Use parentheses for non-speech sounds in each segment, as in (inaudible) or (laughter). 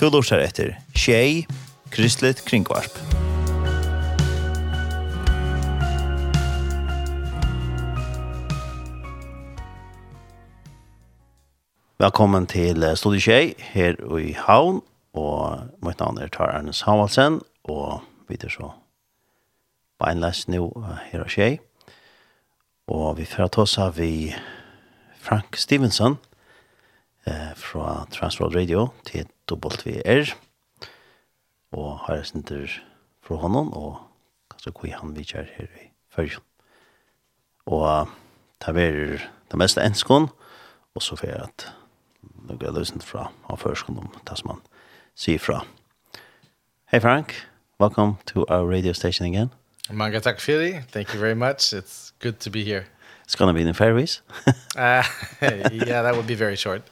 Du lortar etter Tjei, Kristlet Kringvarp. Velkommen til Studio Tjei her i Havn, og mitt navn er Tar Ernest Havalsen, og vi er så beinleis nå her og Tjei. Og vi får ta oss av vi Frank Stevenson eh, fra Transworld Radio til dobbelt vi er, og har jeg sinter fra honom, og kanskje hvor han vi kjær her i følgen. Og det er det meste enskån, og så får jeg at noe er løsent fra av førskån om det som han sier fra. Hei Frank, welcome to our radio station again. Manga takk for det. Thank you very much. It's good to be here. It's going to be in the fairways. uh, yeah, that would be very short.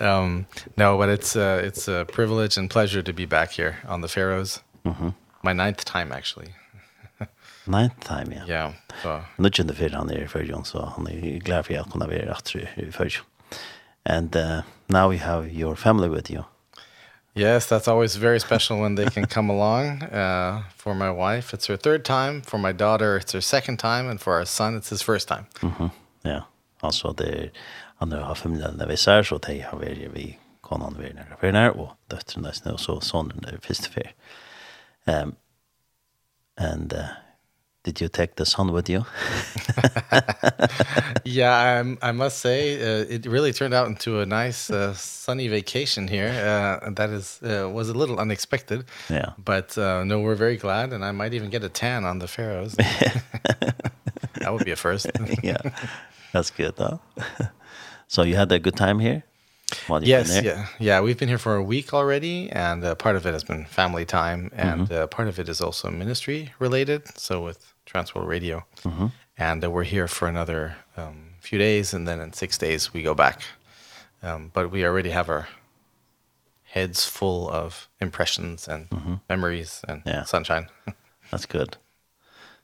Um, no, but it's uh, it's a privilege and pleasure to be back here on the Faroes. Mhm. Mm. My ninth time actually. (laughs) ninth time, yeah. Yeah. So. Nu kände för han är för John så han är glad för att kunna vara for you. And uh, now we have your family with you. Yes, that's always very special when they can come along. Uh, for my wife, it's her third time. For my daughter, it's her second time. And for our son, it's his first time. Mm. Yeah. Also, they're han har familjen där vi ser så det har vi vi kan han vi när för när och döttern där snö så sonen där först för um and uh, did you take the son with you? (laughs) yeah, I'm, I must say uh, it really turned out into a nice uh, sunny vacation here. Uh, that is uh, was a little unexpected. Yeah. But uh, no, we're very glad, and I might even get a tan on the Faroes. (laughs) that would be a first. (laughs) yeah, that's good, though. So you had a good time here? yes, yeah. Yeah, we've been here for a week already and uh, part of it has been family time and mm -hmm. uh, part of it is also ministry related, so with Transworld Radio. Mhm. Mm and uh, we're here for another um few days and then in 6 days we go back. Um but we already have our heads full of impressions and mm -hmm. memories and yeah. sunshine. (laughs) That's good.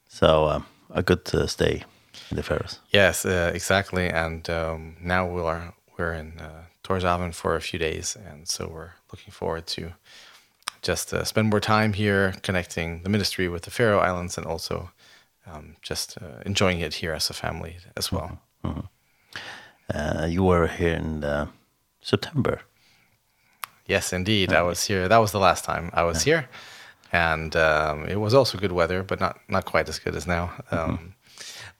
So um a good uh, stay in the Faroes. Yes, uh, exactly. And um, now we are we're in uh, Torshavn for a few days, and so we're looking forward to just uh, spend more time here, connecting the ministry with the Faroe Islands, and also um, just uh, enjoying it here as a family as well. Mm -hmm. uh, you were here in uh, September. Yes, indeed. Okay. I was here. That was the last time I was yeah. here. And um, it was also good weather, but not, not quite as good as now. Um, mm -hmm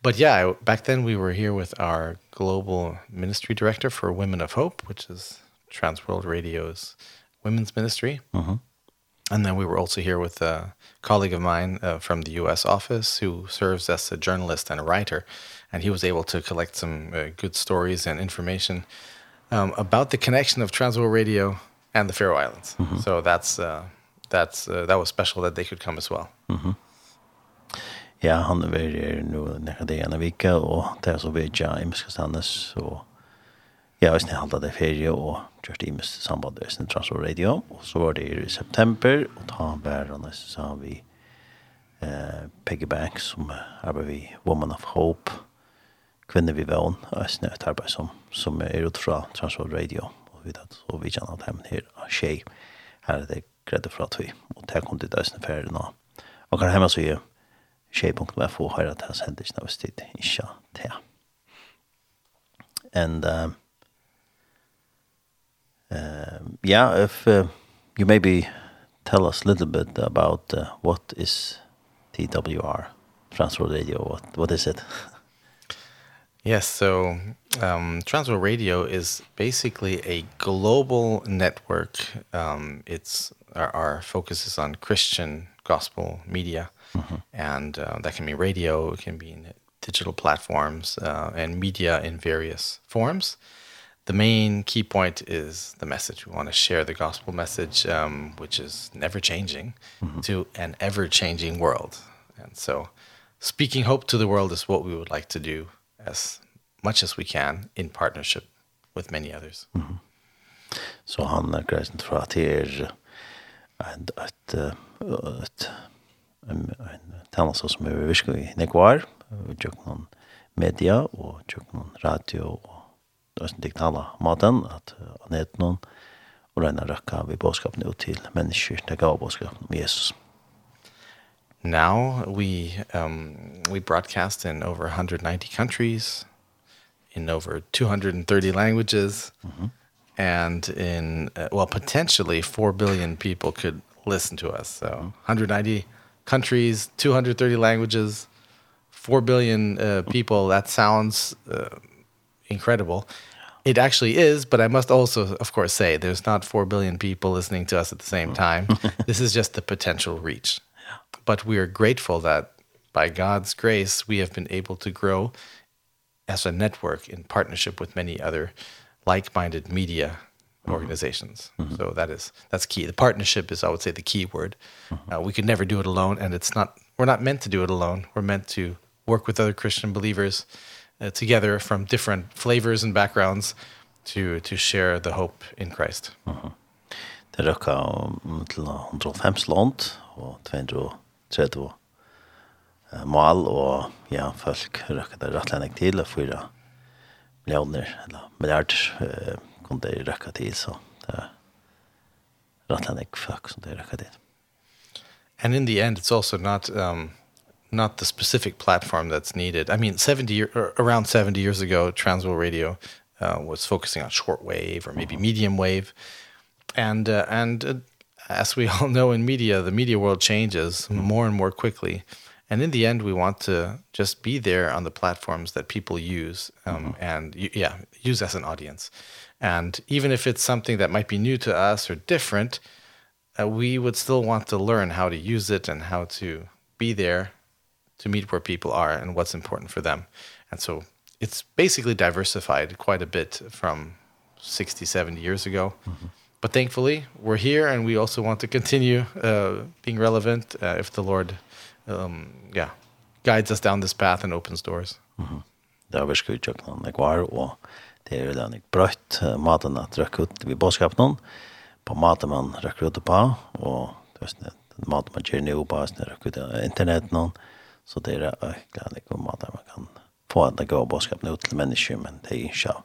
but yeah, back then we were here with our global ministry director for Women of Hope, which is Transworld Radio's women's ministry. Uh-huh. And then we were also here with a colleague of mine uh, from the US office who serves as a journalist and a writer and he was able to collect some uh, good stories and information um about the connection of Transworld Radio and the Faroe Islands. Mm -hmm. So that's uh that's uh, that was special that they could come as well. Mhm. Mm Ja, han er vært her nå nekka det ene vika, og det er så vet jeg i Miskastannes, og jeg har snitt halda det ferie, og kjørte i imiske samband med sin transfer radio, og så var det i september, og ta hver og så har vi eh, Peggy Banks, som arbeider vi Woman of Hope, kvinner vi vann, og jeg snitt et arbeid som, som er ut fra transfer radio, og vi tatt, og vi kjenner at hjemme her av tjej, her er det gredde fra tog, og det kom til ferie nå. og kan hjemme så gjør, tjejpunkt var få höra det här sändelsen av stid isha til. And um, uh, yeah, if uh, you maybe tell us a little bit about uh, what is TWR, Transworld Radio, what, what is it? yes, so um, Transworld Radio is basically a global network. Um, it's our, our focus is on Christian gospel media. And uh, that can be radio, it can be in digital platforms uh, and media in various forms. The main key point is the message. We want to share the gospel message, um, which is never changing, mm -hmm. to an ever-changing world. And so speaking hope to the world is what we would like to do as much as we can in partnership with many others. Mm -hmm. Så han er greisen fra at er et, et, et en, en tjeneste som er virker i Nekvar, tjøkken noen media og tjøk noen radio og det er digitale maten, at han heter noen, og regner røkka vi bådskapen ut til mennesker, det gav bådskapen om Jesus. Now we um we broadcast in over 190 countries in over 230 languages mm -hmm. and in uh, well potentially 4 billion people could listen to us so mm -hmm. 190 countries, 230 languages, 4 billion uh, people. That sounds uh, incredible. It actually is, but I must also, of course, say there's not 4 billion people listening to us at the same time. (laughs) this is just the potential reach. But we are grateful that by God's grace, we have been able to grow as a network in partnership with many other like-minded media organizations. Mm -hmm. So that is that's key. The partnership is I would say the key word. Mm -hmm. uh, we could never do it alone and it's not we're not meant to do it alone. We're meant to work with other Christian believers uh, together from different flavors and backgrounds to to share the hope in Christ. Mhm. Mm det røkka til 105 land og 230 mal og ja, folk røkka det rettlendig til og fyra millioner eller milliarder uh, kom det röka til, så det var rätt en fuck som det röka til. And in the end it's also not um not the specific platform that's needed. I mean 70 year, around 70 years ago Transworld Radio uh was focusing on shortwave or maybe medium wave and uh, and uh, as we (laughs) all know in media the media world changes mm -hmm. more and more quickly. And in the end we want to just be there on the platforms that people use um mm -hmm. and yeah, use as an audience. And even if it's something that might be new to us or different, uh, we would still want to learn how to use it and how to be there to meet where people are and what's important for them. And so it's basically diversified quite a bit from 60, 70 years ago. Mm -hmm. But thankfully, we're here and we also want to continue uh, being relevant uh, if the Lord um, yeah, guides us down this path and opens doors. Mm. Det har vi skjedd kjøkken, det var og Det er veldig brøtt maten at røkke ut vi bådskapen noen, på maten man røkker ut på, og det er maten man gjør ned på, sånn røkker ut internett noen, så det er veldig om maten man kan få en god bådskapen ut til mennesker, men det er ikke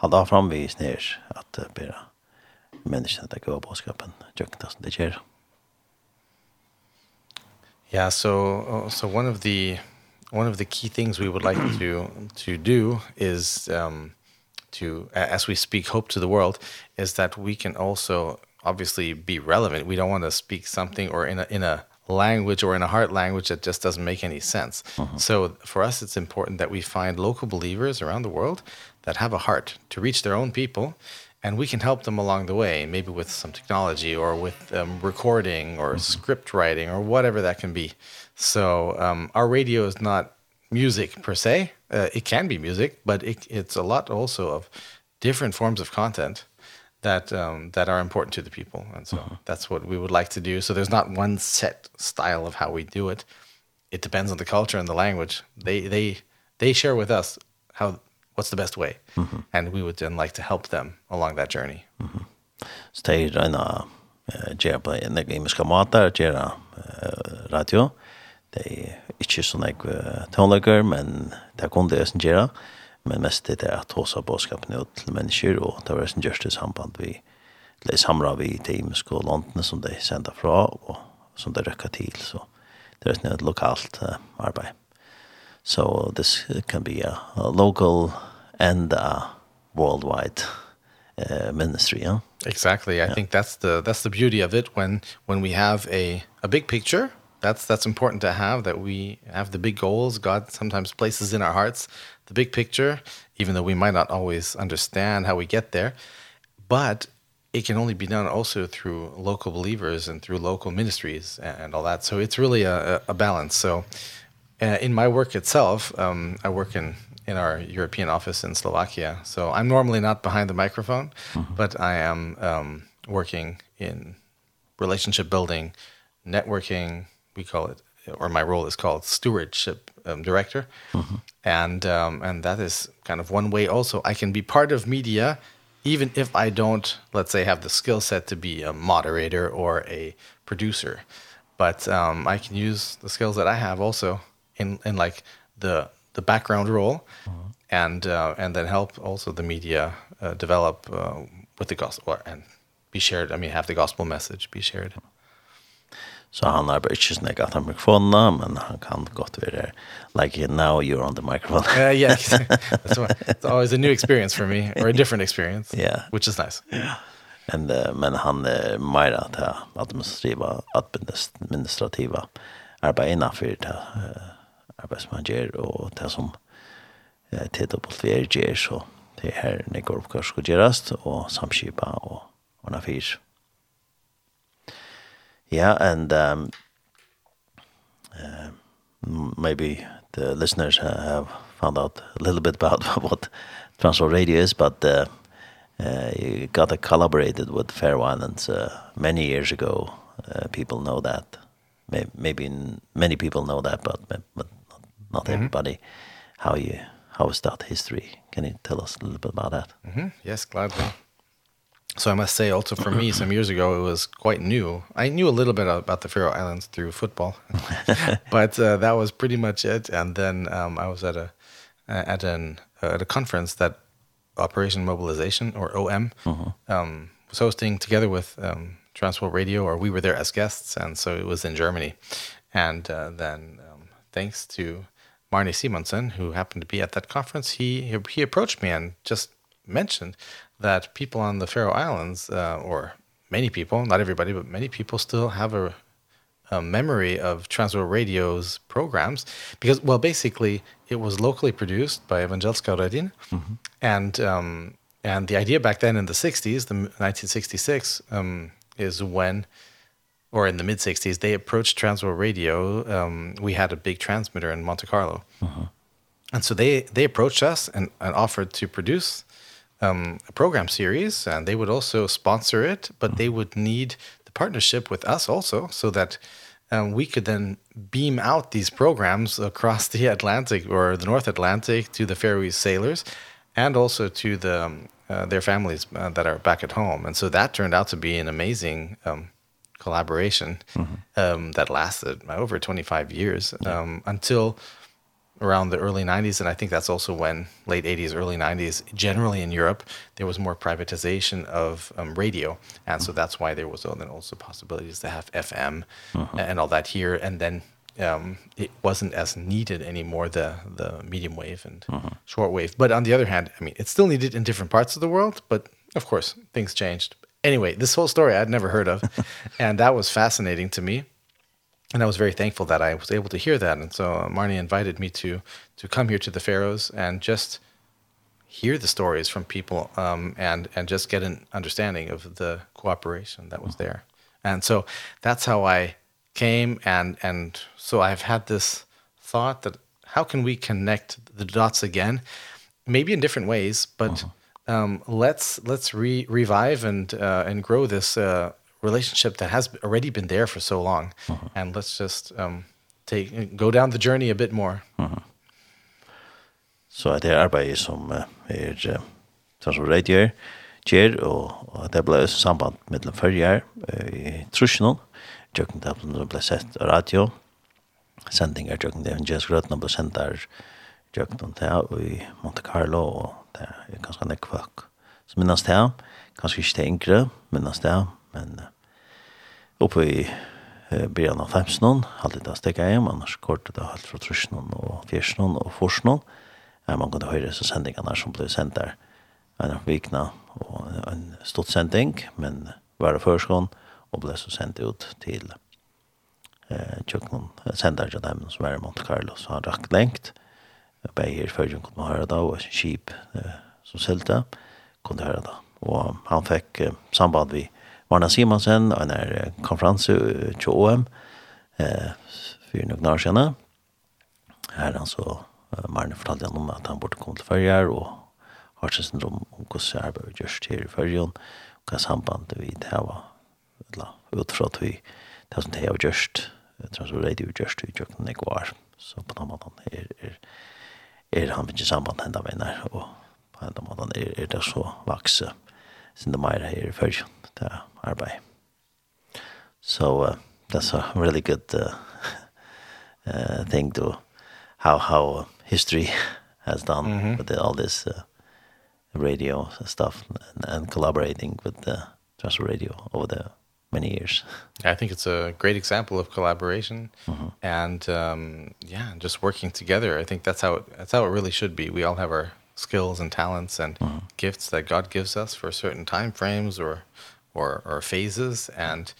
halda da framvis snir at bera menneskene det gode bådskapen, tjøkken det det gjør. Yeah, so so one of the one of the key things we would like to to do is um to as we speak hope to the world is that we can also obviously be relevant. We don't want to speak something or in a in a language or in a heart language that just doesn't make any sense. Uh -huh. So for us it's important that we find local believers around the world that have a heart to reach their own people and we can help them along the way maybe with some technology or with um recording or mm -hmm. script writing or whatever that can be. So um our radio is not music per se. Uh, it can be music, but it, it's a lot also of different forms of content that um that are important to the people. And so uh -huh. that's what we would like to do. So there's not one set style of how we do it. It depends on the culture and the language. They they they share with us how what's the best way. Mm -hmm. And we would then like to help them along that journey. Mm -hmm. a det är the game is come out there gera radio. they ikke sånn jeg tonelager, men det kunne det jeg gjøre. Men mest det er at hos av bådskapen ut til mennesker, og det var sånn gjørst i samband vi det samra vi til Imesk og landene som de sender fra, og som de røkker til, så det er et lokalt uh, arbeid. So this can be a, a local and a worldwide uh, ministry, yeah? Exactly. I yeah. think that's the that's the beauty of it when when we have a a big picture that's that's important to have that we have the big goals. God sometimes places in our hearts the big picture even though we might not always understand how we get there. But it can only be done also through local believers and through local ministries and all that. So it's really a a balance. So uh, in my work itself um I work in in our European office in Slovakia. So I'm normally not behind the microphone mm -hmm. but I am um working in relationship building networking we call it or my role is called stewardship um, director mm -hmm. and um and that is kind of one way also I can be part of media even if I don't let's say have the skill set to be a moderator or a producer but um I can use the skills that I have also in in like the the background role mm -hmm. and uh, and then help also the media uh, develop uh, with the gospel or, and be shared I mean have the gospel message be shared. Mm -hmm. Så han har bare ikke snakket at han mikrofonen, men han kan godt være, like, now you're on the microphone. uh, (laughs) yeah, that's. It's always a new experience for me, or a different experience, yeah. which is nice. Yeah. And, uh, men han er mer at det administrativa, administrativa arbeidet innenfor det uh, arbeid som han gjør, og det som uh, TWR gjør, så det er her det går oppgave skal gjøres, og samskipa og ordna fyrt. Yeah, and um, uh, maybe the listeners have found out a little bit about (laughs) what Transworld Radio is, but uh, uh, you got collaborated with Faroe Islands uh, many years ago. Uh, people know that. Maybe, maybe many people know that, but but not everybody. Mm -hmm. How you how is that history? Can you tell us a little bit about that? Mm -hmm. Yes, gladly. So I must say, also for me, some years ago, it was quite new. I knew a little bit about the Faroe Islands through football, (laughs) but uh, that was pretty much it. And then um, I was at a at an uh, at a conference that Operation Mobilization or OM uh -huh. um, was hosting together with um, Transworld Radio, or we were there as guests, and so it was in Germany. And uh, then, um, thanks to Marnie Simonsen, who happened to be at that conference, he he approached me and just mentioned that people on the Faroe Islands, uh, or many people, not everybody, but many people still have a, a memory of Transworld Radio's programs because, well, basically, it was locally produced by Evangelska Radin. Mm -hmm. And, um, and the idea back then in the 60s, the 1966, um, is when or in the mid 60s they approached Transworld Radio um we had a big transmitter in Monte Carlo. Uh -huh. And so they they approached us and and offered to produce um, a program series and they would also sponsor it, but they would need the partnership with us also so that um, we could then beam out these programs across the Atlantic or the North Atlantic to the Faroese sailors and also to the um, uh, their families uh, that are back at home. And so that turned out to be an amazing um, collaboration mm -hmm. um, that lasted over 25 years um, yeah. until – around the early 90s and I think that's also when late 80s early 90s generally in Europe there was more privatization of um radio. And so that's why there was then also possibilities to have FM uh -huh. and all that here. And then um it wasn't as needed anymore the the medium wave and uh -huh. short wave. But on the other hand I mean it's still needed in different parts of the world but of course things changed. Anyway this whole story I'd never heard of (laughs) and that was fascinating to me and I was very thankful that I was able to hear that. And so Marnie invited me to to come here to the Faroes and just hear the stories from people um and and just get an understanding of the cooperation that was there. And so that's how I came and and so I've had this thought that how can we connect the dots again? Maybe in different ways, but uh -huh. um let's let's re revive and uh and grow this uh relationship that has already been there for so long. Uh -huh. and let's just um take go down the journey a bit more. Så so, det er arbeidet som er sånn som Reit gjør, gjør, og, og det ble også samband førre følger i Trusjonen, tjøkken det ble sett av radio, sendinger tjøkken det evangelisk rødene ble sendt der tjøkken det og i Monte Carlo, og det er ganske nekk folk Så minnes det, kanskje ikke det yngre, minnes det, men oppe i eh, början av 15 hade det stega hjem, annars kort det halvt från Trusnon och Fjärsnon och Forsnon. Ja, man kunde höra så sändningarna som blev sänd där en av vikna och en stort sändning, men var det förskån och blev så sänd ut till eh tjocknon sändare till dem som är Monte Carlo så han rakt längt bäger för jag kunde höra då och eh, som sälte kunde höra då och han fick samband vi Marna Simonsen og en er konferanse til OM eh, for noen år siden. Her han så Marne fortalte han om at han burde komme til Førjar og har seg rom om hvordan jeg arbeidet gjørst her i Førjon og hva samband vi det her var eller utfra at vi det som det har gjørst jeg tror transferreit jo gjørst i kjøkken i var så på den måten er, er, er han ikke samband henda venner og på den måten er, er det så vakse sin det mer her i Førjon det arbeid. So uh, that's a really good uh, uh, (laughs) thing to how how history (laughs) has done mm -hmm. with the, all this uh, radio stuff and, and collaborating with the Transfer Radio over the many years. Yeah, I think it's a great example of collaboration mm -hmm. and um yeah, just working together. I think that's how it, that's how it really should be. We all have our skills and talents and mm -hmm. gifts that God gives us for certain time frames or or or phases and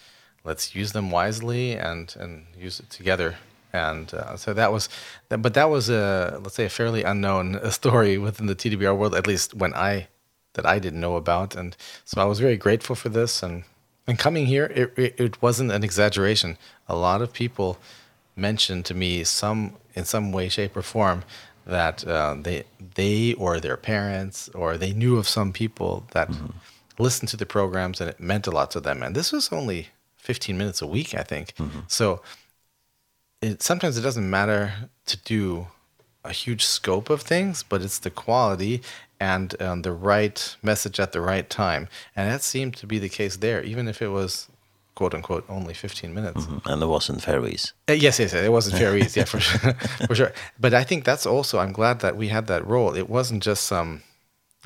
let's use them wisely and and use it together. And uh, so that was but that was a let's say a fairly unknown story within the TDBR world at least when I that I didn't know about. And so I was very grateful for this. And and coming here it it, it wasn't an exaggeration. A lot of people mentioned to me some in some way shape or form that uh, they they or their parents or they knew of some people that mm -hmm listened to the programs and it meant a lot to them. And this was only 15 minutes a week, I think. Mm -hmm. So it sometimes it doesn't matter to do a huge scope of things, but it's the quality and um, the right message at the right time. And that seemed to be the case there, even if it was quote unquote only 15 minutes. Mm -hmm. And it wasn't fairies. Uh, yes, yes, it wasn't fairies. (laughs) yeah, for sure. (laughs) for sure. But I think that's also I'm glad that we had that role. It wasn't just some um,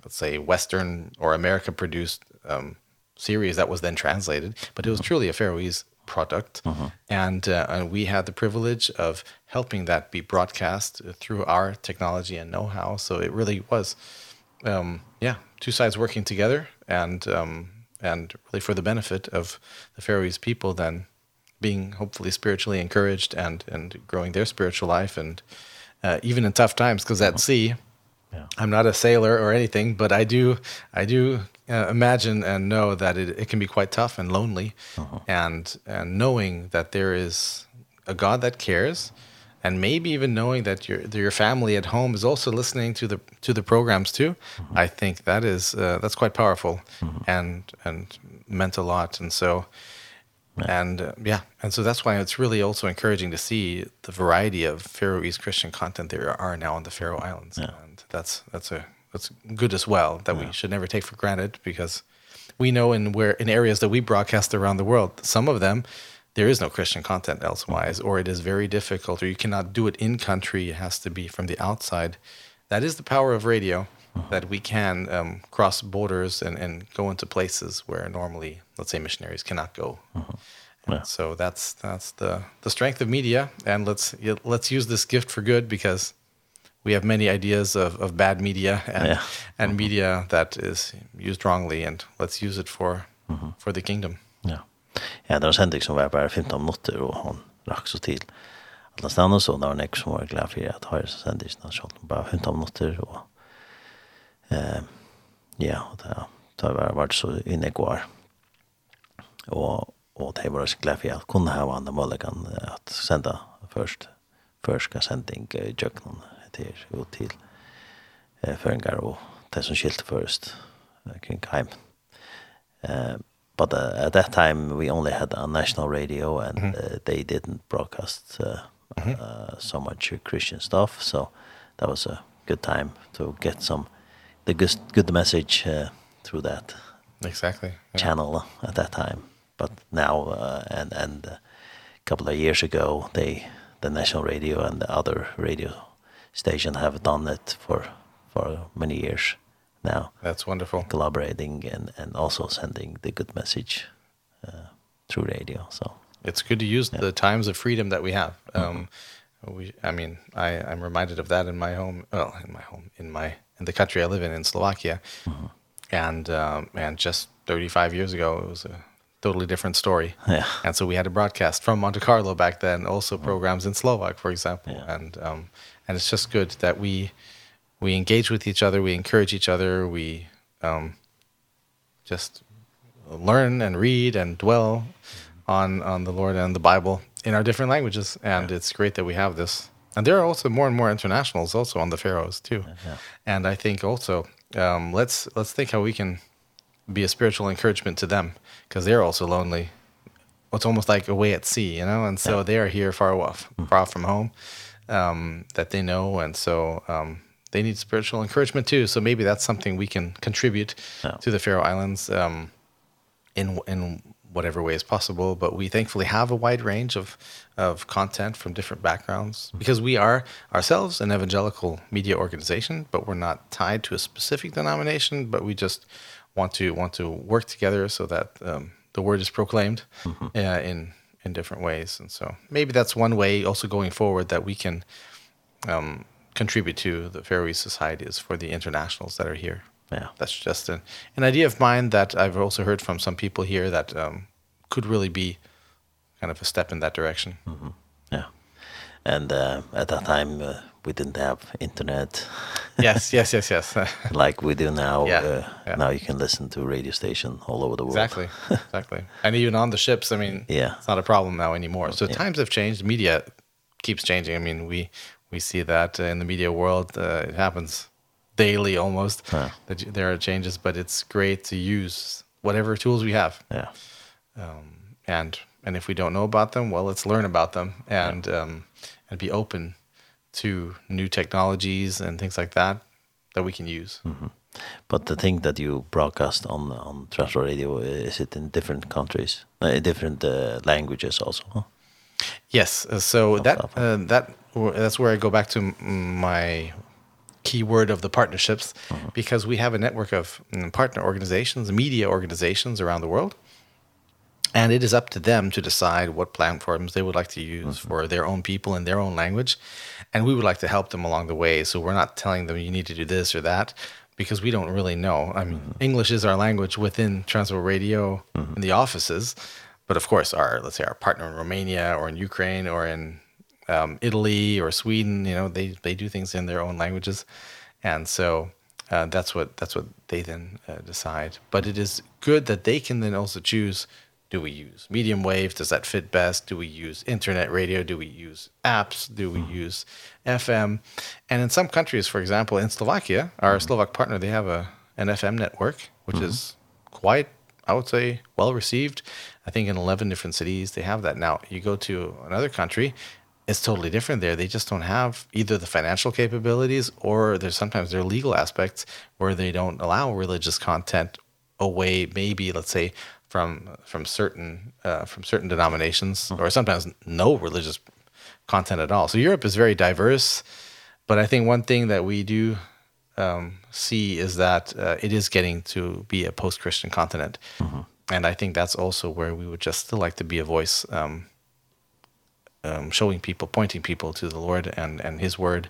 let's say Western or American produced um, series that was then translated, but it was truly a Faroese product. Uh -huh. and, uh, and we had the privilege of helping that be broadcast through our technology and know-how. So it really was, um, yeah, two sides working together and, um, and really for the benefit of the Faroese people then being hopefully spiritually encouraged and, and growing their spiritual life and uh, even in tough times because at uh -huh. sea, Yeah. I'm not a sailor or anything, but I do I do uh, imagine and know that it it can be quite tough and lonely. Uh -huh. And and knowing that there is a God that cares and maybe even knowing that your that your family at home is also listening to the to the programs too. Uh -huh. I think that is uh, that's quite powerful uh -huh. and and meant a lot and so Yeah. And uh, yeah, and so that's why it's really also encouraging to see the variety of Faroese Christian content there are now on the Faroe Islands. Yeah. And that's that's a that's good as well that yeah. we should never take for granted because we know in where in areas that we broadcast around the world some of them there is no Christian content elsewise or it is very difficult or you cannot do it in country it has to be from the outside that is the power of radio uh -huh. that we can um cross borders and and go into places where normally let's say missionaries cannot go uh -huh. Yeah. So that's that's the the strength of media and let's let's use this gift for good because we have many ideas of of bad media and yeah. and media that is used wrongly and let's use it for mm -hmm. for the kingdom. Ja. Ja, det var Henrik som var bara 15 minutter och han rakk så till. Alla stanna så där var Nick som var glad för att ha så Henrik när han bara 15 minutter och eh ja, og det det var varit så inne igår. Och och det var glad för att kunna ha andra möjligheten att sända först första sändning i Jöknon det er jo til eh, føringer og det som skilte først kring heim. Uh, but uh, at that time we only had a national radio and mm -hmm. uh, they didn't broadcast uh, mm -hmm. uh, so much Christian stuff so that was a good time to get some the good, good message uh, through that exactly yeah. channel at that time but now uh, and and a couple of years ago they the national radio and the other radio station have done it for for many years now. That's wonderful. Collaborating and and also sending the good message uh through radio. So it's good to use yeah. the times of freedom that we have. Um mm -hmm. we I mean, I I'm reminded of that in my home, well, in my home in my in the country I live in in Slovakia. Mm -hmm. And um and just 35 years ago it was a totally different story. (laughs) Yeah. And so we had a broadcast from Monte Carlo back then, also mm -hmm. programs in Slovak for example. Yeah. And um and it's just good that we we engage with each other, we encourage each other, we um just learn and read and dwell on on the Lord and the Bible in our different languages and yeah. it's great that we have this. And there are also more and more internationals also on the Faroes too. Yeah. And I think also um let's let's think how we can be a spiritual encouragement to them because they're also lonely. It's almost like away at sea, you know, and so yeah. they are here far off, mm far from home um, that they know. And so um, they need spiritual encouragement too. So maybe that's something we can contribute yeah. to the Faroe Islands um, in, in whatever way is possible. But we thankfully have a wide range of, of content from different backgrounds mm -hmm. because we are ourselves an evangelical media organization, but we're not tied to a specific denomination, but we just want to want to work together so that um, the word is proclaimed mm -hmm. uh, in in different ways. And so maybe that's one way also going forward that we can um, contribute to the Faroese Society is for the internationals that are here. Yeah. That's just an, an idea of mine that I've also heard from some people here that um, could really be kind of a step in that direction. Mm -hmm. Yeah. And uh, at that time, uh, we didn't have internet. yes, yes, yes, yes. (laughs) like we do now. Yeah, uh, yeah. Now you can listen to radio station all over the world. Exactly, exactly. And even on the ships, I mean, yeah. it's not a problem now anymore. So yeah. times have changed. Media keeps changing. I mean, we we see that uh, in the media world. Uh, it happens daily almost. Huh. That there are changes, but it's great to use whatever tools we have. Yeah. Um, and and if we don't know about them, well, let's learn about them and yeah. um, and be open to new technologies and things like that that we can use. Mm -hmm. But the thing that you broadcast on on Transworld Radio is it in different countries, uh, different uh, languages also. Huh? Yes, uh, so oh, that uh, that that's where I go back to my keyword of the partnerships mm -hmm. because we have a network of partner organizations, media organizations around the world. Mm And it is up to them to decide what platforms they would like to use mm -hmm. for their own people in their own language. And we would like to help them along the way. So we're not telling them you need to do this or that because we don't really know. I mean, mm -hmm. English is our language within Transworld Radio mm -hmm. in the offices. But of course, our let's say our partner in Romania or in Ukraine or in um, Italy or Sweden, you know, they they do things in their own languages. And so uh, that's what that's what they then uh, decide. But it is good that they can then also choose do we use medium wave? Does that fit best? Do we use internet radio? Do we use apps? Do we use fm and in some countries for example in Slovakia our Slovak partner they have a an fm network which mm is quite i would say well received. I think in 11 different cities they have that. Now you go to another country it's totally different there. They just don't have either the financial capabilities or there's sometimes there are legal aspects where they don't allow religious content away. Maybe let's say from from certain uh, from certain denominations or sometimes no religious content at all. So Europe is very diverse, but I think one thing that we do um see is that uh, it is getting to be a post-Christian continent. Mhm. And I think that's also where we would just still like to be a voice um um showing people pointing people to the Lord and and his word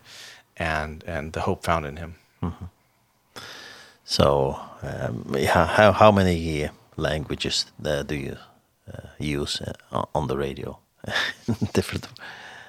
and and the hope found in him. Mhm. So um yeah, how how many languages that do you uh, use uh, on the radio (laughs) different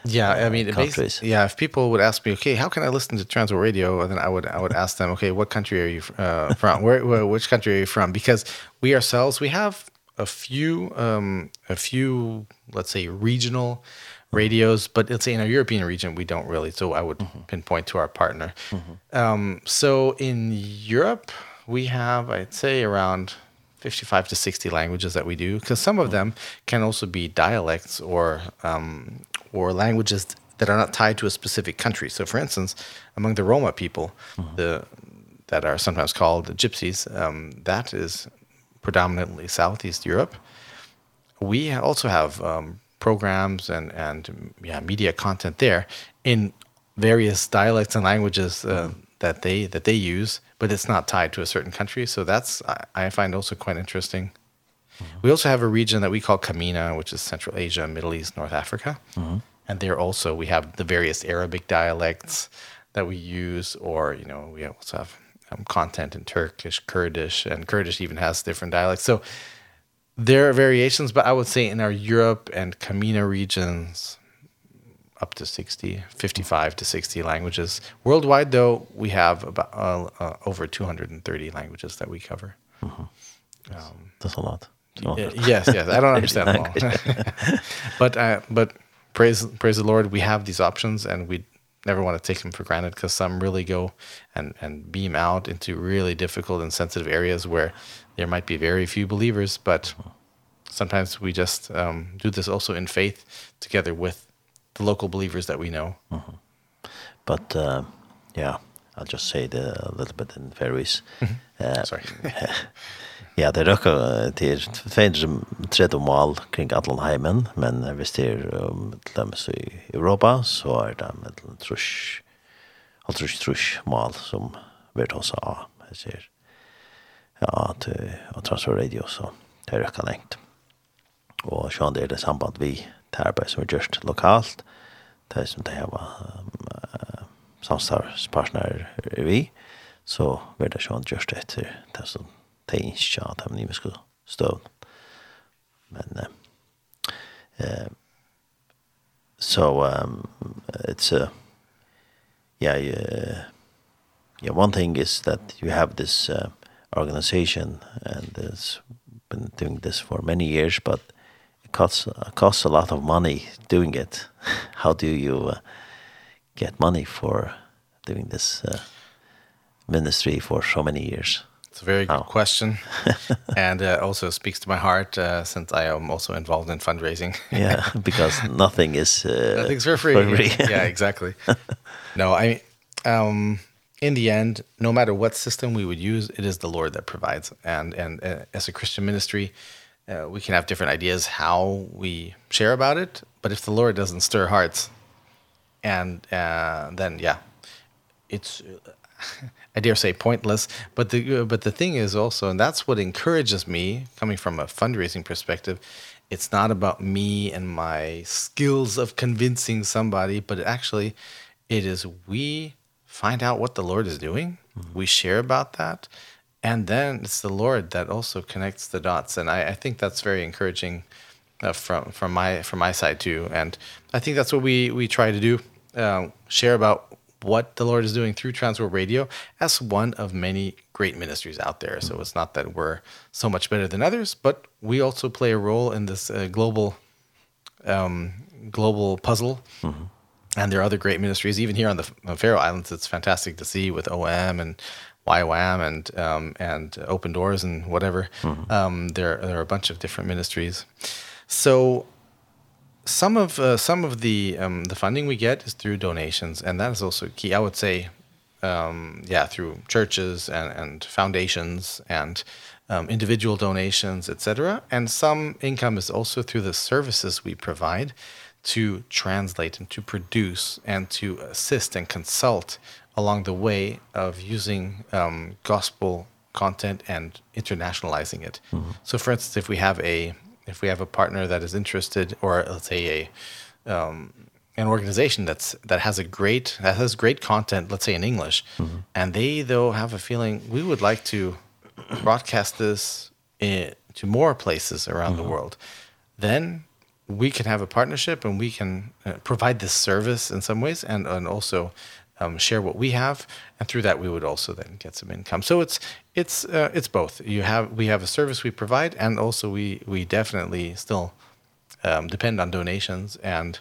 Yeah, I mean, countries. yeah. If people would ask me, okay, how can I listen to Transworld Radio? And then I would, I would ask them, okay, what country are you uh, from? (laughs) Where, where, which country are you from? Because we ourselves, we have a few, um, a few, let's say, regional radios, but let's say in our European region, we don't really. So I would mm -hmm. pinpoint to our partner. Mm -hmm. um, so in Europe, we have, I'd say, around 55 to 60 languages that we do because some of them can also be dialects or um or languages that are not tied to a specific country. So for instance, among the Roma people, the that are sometimes called the gypsies, um that is predominantly Southeast Europe. We also have um programs and and yeah, media content there in various dialects and languages uh, that they that they use, but it's not tied to a certain country. So that's I, I find also quite interesting. Mm -hmm. We also have a region that we call Kamina, which is Central Asia, Middle East, North Africa. Mm -hmm. And there also we have the various Arabic dialects that we use or, you know, we also have um, content in Turkish, Kurdish, and Kurdish even has different dialects. So there are variations, but I would say in our Europe and Kamina regions, up to 60, 55 to 60 languages. Worldwide, though, we have about uh, uh, over 230 languages that we cover. Mm -hmm. that's, um, that's a lot. Uh, yes, yes. I don't understand them all. (laughs) (laughs) but, uh, but praise, praise the Lord, we have these options and we never want to take them for granted cuz some really go and, and beam out into really difficult and sensitive areas where there might be very few believers, but sometimes we just um, do this also in faith together with the local believers that we know. Mm -hmm. But uh, yeah, I'll just say the a little bit in Faroese. Mm -hmm. uh, Sorry. (laughs) ja, det røkker til 230 mål kring Atlanheimen, men hvis det er um, til dem i Europa, så er det med trusch halv trusk, trusk mål som vi tar oss av. jeg ser. Ja, til, og transfer radio, så det røkker lengt. Og så er det samband vi det arbeid som er gjørst lokalt, det som det var um, samstarvspartner er vi, så vil det sånn gjørst etter det som det er ikke at de nye skulle stå. Men eh so um it's a yeah uh, yeah one thing is that you have this uh, organization and it's been doing this for many years but costs costs a lot of money doing it. (laughs) How do you uh, get money for doing this uh, ministry for so many years? It's a very good How? question (laughs) and uh, also speaks to my heart uh, since I am also involved in fundraising. (laughs) yeah, because nothing is uh, nothing's for free. For free. yeah, exactly. no, I um in the end, no matter what system we would use, it is the Lord that provides. And and uh, as a Christian ministry, uh, we can have different ideas how we share about it, but if the Lord doesn't stir hearts, and uh, then yeah, it's (laughs) I dare say pointless. But the but the thing is also, and that's what encourages me coming from a fundraising perspective. It's not about me and my skills of convincing somebody, but actually, it is we find out what the Lord is doing. Mm -hmm. We share about that and then it's the Lord that also connects the dots, and I, I think that's very encouraging uh, from from my from my side too. And I think that's what we we try to do: uh, share about what the Lord is doing through Transworld Radio as one of many great ministries out there. So it's not that we're so much better than others, but we also play a role in this uh, global um global puzzle. Mm -hmm. And there are other great ministries even here on the on Faroe Islands. It's fantastic to see with OM and YWAM and um and Open Doors and whatever. Mm -hmm. Um there there are a bunch of different ministries. So some of uh, some of the um the funding we get is through donations and that is also key I would say um yeah through churches and and foundations and um individual donations etc and some income is also through the services we provide to translate and to produce and to assist and consult along the way of using um, gospel content and internationalizing it. Mm -hmm. So for instance, if we have a if we have a partner that is interested or let's say a um an organization that's that has a great that has great content, let's say in English, mm -hmm. and they though have a feeling we would like to broadcast this in, to more places around mm -hmm. the world. Then we can have a partnership and we can uh, provide this service in some ways and and also um, share what we have, and through that we would also then get some income. So it's it's uh, it's both. You have we have a service we provide, and also we we definitely still um, depend on donations, and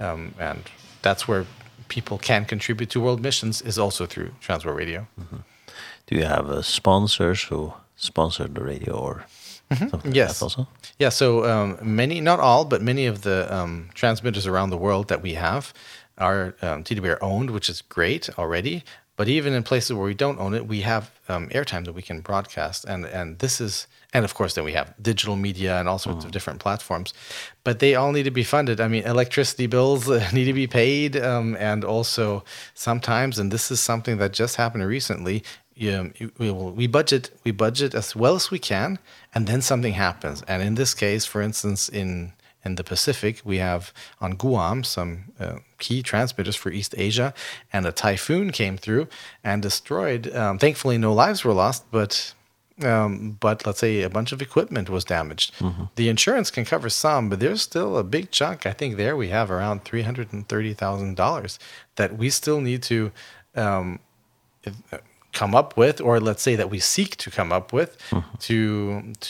um, and that's where people can contribute to world missions is also through Transworld Radio. Mm -hmm. Do you have uh, sponsors who sponsor the radio or? something like Yes. Also? Yeah, so um, many, not all, but many of the um, transmitters around the world that we have are um, TWR owned, which is great already. But even in places where we don't own it, we have um, airtime that we can broadcast. And, and this is, and of course, then we have digital media and all sorts of different platforms. But they all need to be funded. I mean, electricity bills (laughs) need to be paid. Um, and also sometimes, and this is something that just happened recently, you, we will we budget we budget as well as we can and then something happens and in this case for instance in in the Pacific, we have on Guam some uh, key transmitters for East Asia, and a typhoon came through and destroyed. Um, thankfully, no lives were lost, but um, but let's say a bunch of equipment was damaged. Mm -hmm. The insurance can cover some, but there's still a big chunk. I think there we have around $330,000 that we still need to um, if, uh, come up with or let's say that we seek to come up with mm -hmm. to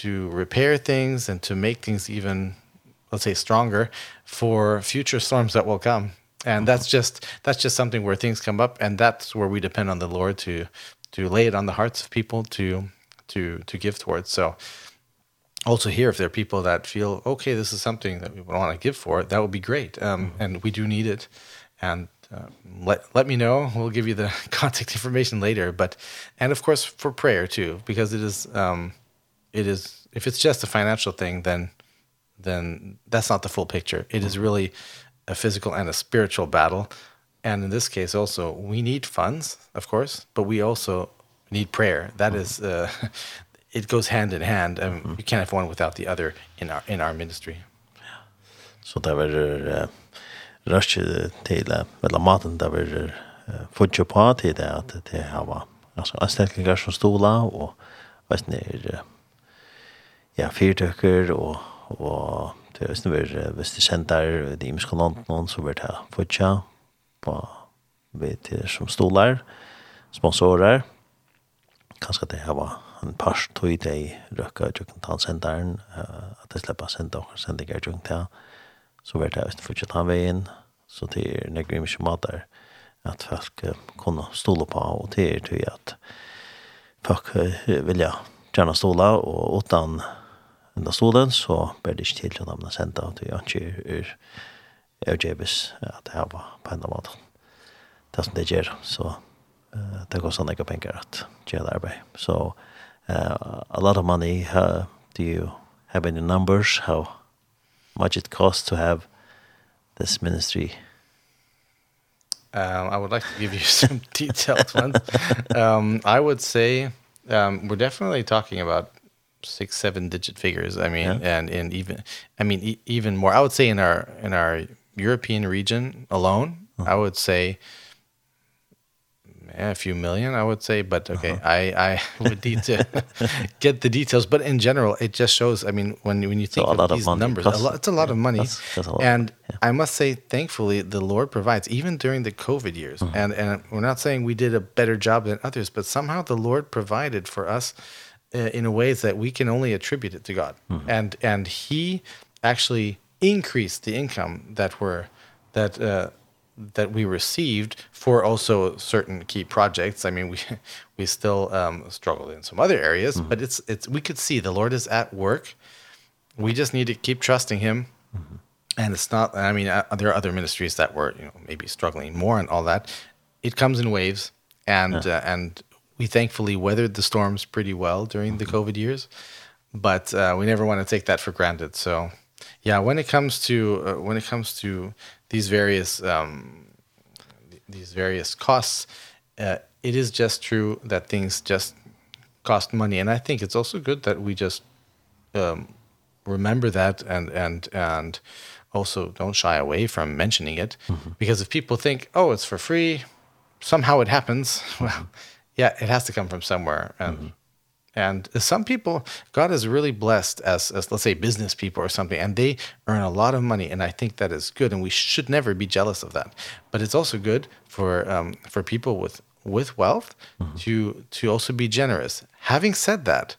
to repair things and to make things even let's say stronger for future storms that will come. And that's just that's just something where things come up and that's where we depend on the lord to to lay it on the hearts of people to to to give towards. So also here if there are people that feel okay this is something that we want to give for that would be great. Um mm -hmm. and we do need it. And uh, let let me know. We'll give you the (laughs) contact information later. But and of course for prayer too because it is um it is if it's just a financial thing then then that's not the full picture. It is really a physical and a spiritual battle. And in this case also, we need funds, of course, but we also need prayer. That is uh (laughs) it goes hand in hand and mm -hmm. you can't have one without the other in our in our ministry. Så So där var uh, rush till uh, eller maten där var uh, fotjo på till det att det har var alltså anställningar som stola och vad snär ja fyrtöcker och og det er østene vi hvis de sender de imiske landene, så vil det fortja på vi til som stoler, sponsorer, kanskje det her var en pars tog de røkka i Jøkkentalsenderen, at de slipper sende og sende ikke Jøkkental, så vil det østene fortja ta veien, så det er nekker imiske mater at folk kunne stole på, og det er tog at folk vilja gjerne stole, og utan den stolen, så ber det ikke til til dem å sende av til Janskir ur Eugebis, at det var på en måte. Det som det gjør, så uh, det går sånn ikke penger at gjør det arbeid. Så uh, a lot of money, uh, do you have any numbers, how much it costs to have this ministry? Um, I would like to give you (laughs) some detailed ones. um, I would say um, we're definitely talking about six seven digit figures i mean yeah. and and even i mean e even more i would say in our in our european region alone uh -huh. i would say yeah, a few million i would say but okay uh -huh. i i (laughs) would need to (laughs) get the details but in general it just shows i mean when when you think so of these of numbers plus, a lot, it's a lot yeah, of money that's, that's lot. and yeah. i must say thankfully the lord provides even during the covid years uh -huh. and and we're not saying we did a better job than others but somehow the lord provided for us in a ways that we can only attribute it to God. Mm -hmm. And and he actually increased the income that were that uh that we received for also certain key projects. I mean, we (laughs) we still um struggle in some other areas, mm -hmm. but it's it's we could see the Lord is at work. We just need to keep trusting him. Mm -hmm. And it's not I mean, uh, there are other ministries that were, you know, maybe struggling more and all that. It comes in waves and yeah. uh, and we thankfully weathered the storms pretty well during the COVID years, but uh, we never want to take that for granted. So, yeah, when it comes to uh, when it comes to these various um, these various costs, uh, it is just true that things just cost money, and I think it's also good that we just um, remember that and and and also don't shy away from mentioning it, mm -hmm. because if people think, oh, it's for free, somehow it happens. (laughs) Well yeah, it has to come from somewhere. And mm -hmm. And some people, God is really blessed as, as, let's say, business people or something, and they earn a lot of money, and I think that is good, and we should never be jealous of that. But it's also good for um, for people with with wealth mm -hmm. to to also be generous. Having said that,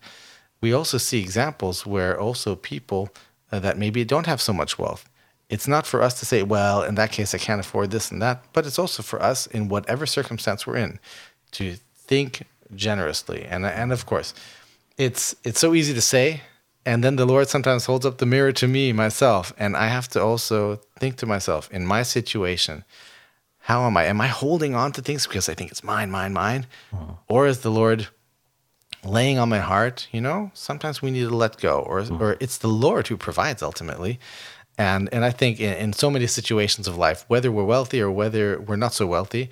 we also see examples where also people uh, that maybe don't have so much wealth. It's not for us to say, well, in that case, I can't afford this and that, but it's also for us in whatever circumstance we're in to think generously. And and of course, it's it's so easy to say and then the Lord sometimes holds up the mirror to me myself and I have to also think to myself in my situation how am I am I holding on to things because I think it's mine mine mine oh. or is the Lord laying on my heart you know sometimes we need to let go or oh. or it's the Lord who provides ultimately and and I think in, in so many situations of life whether we're wealthy or whether we're not so wealthy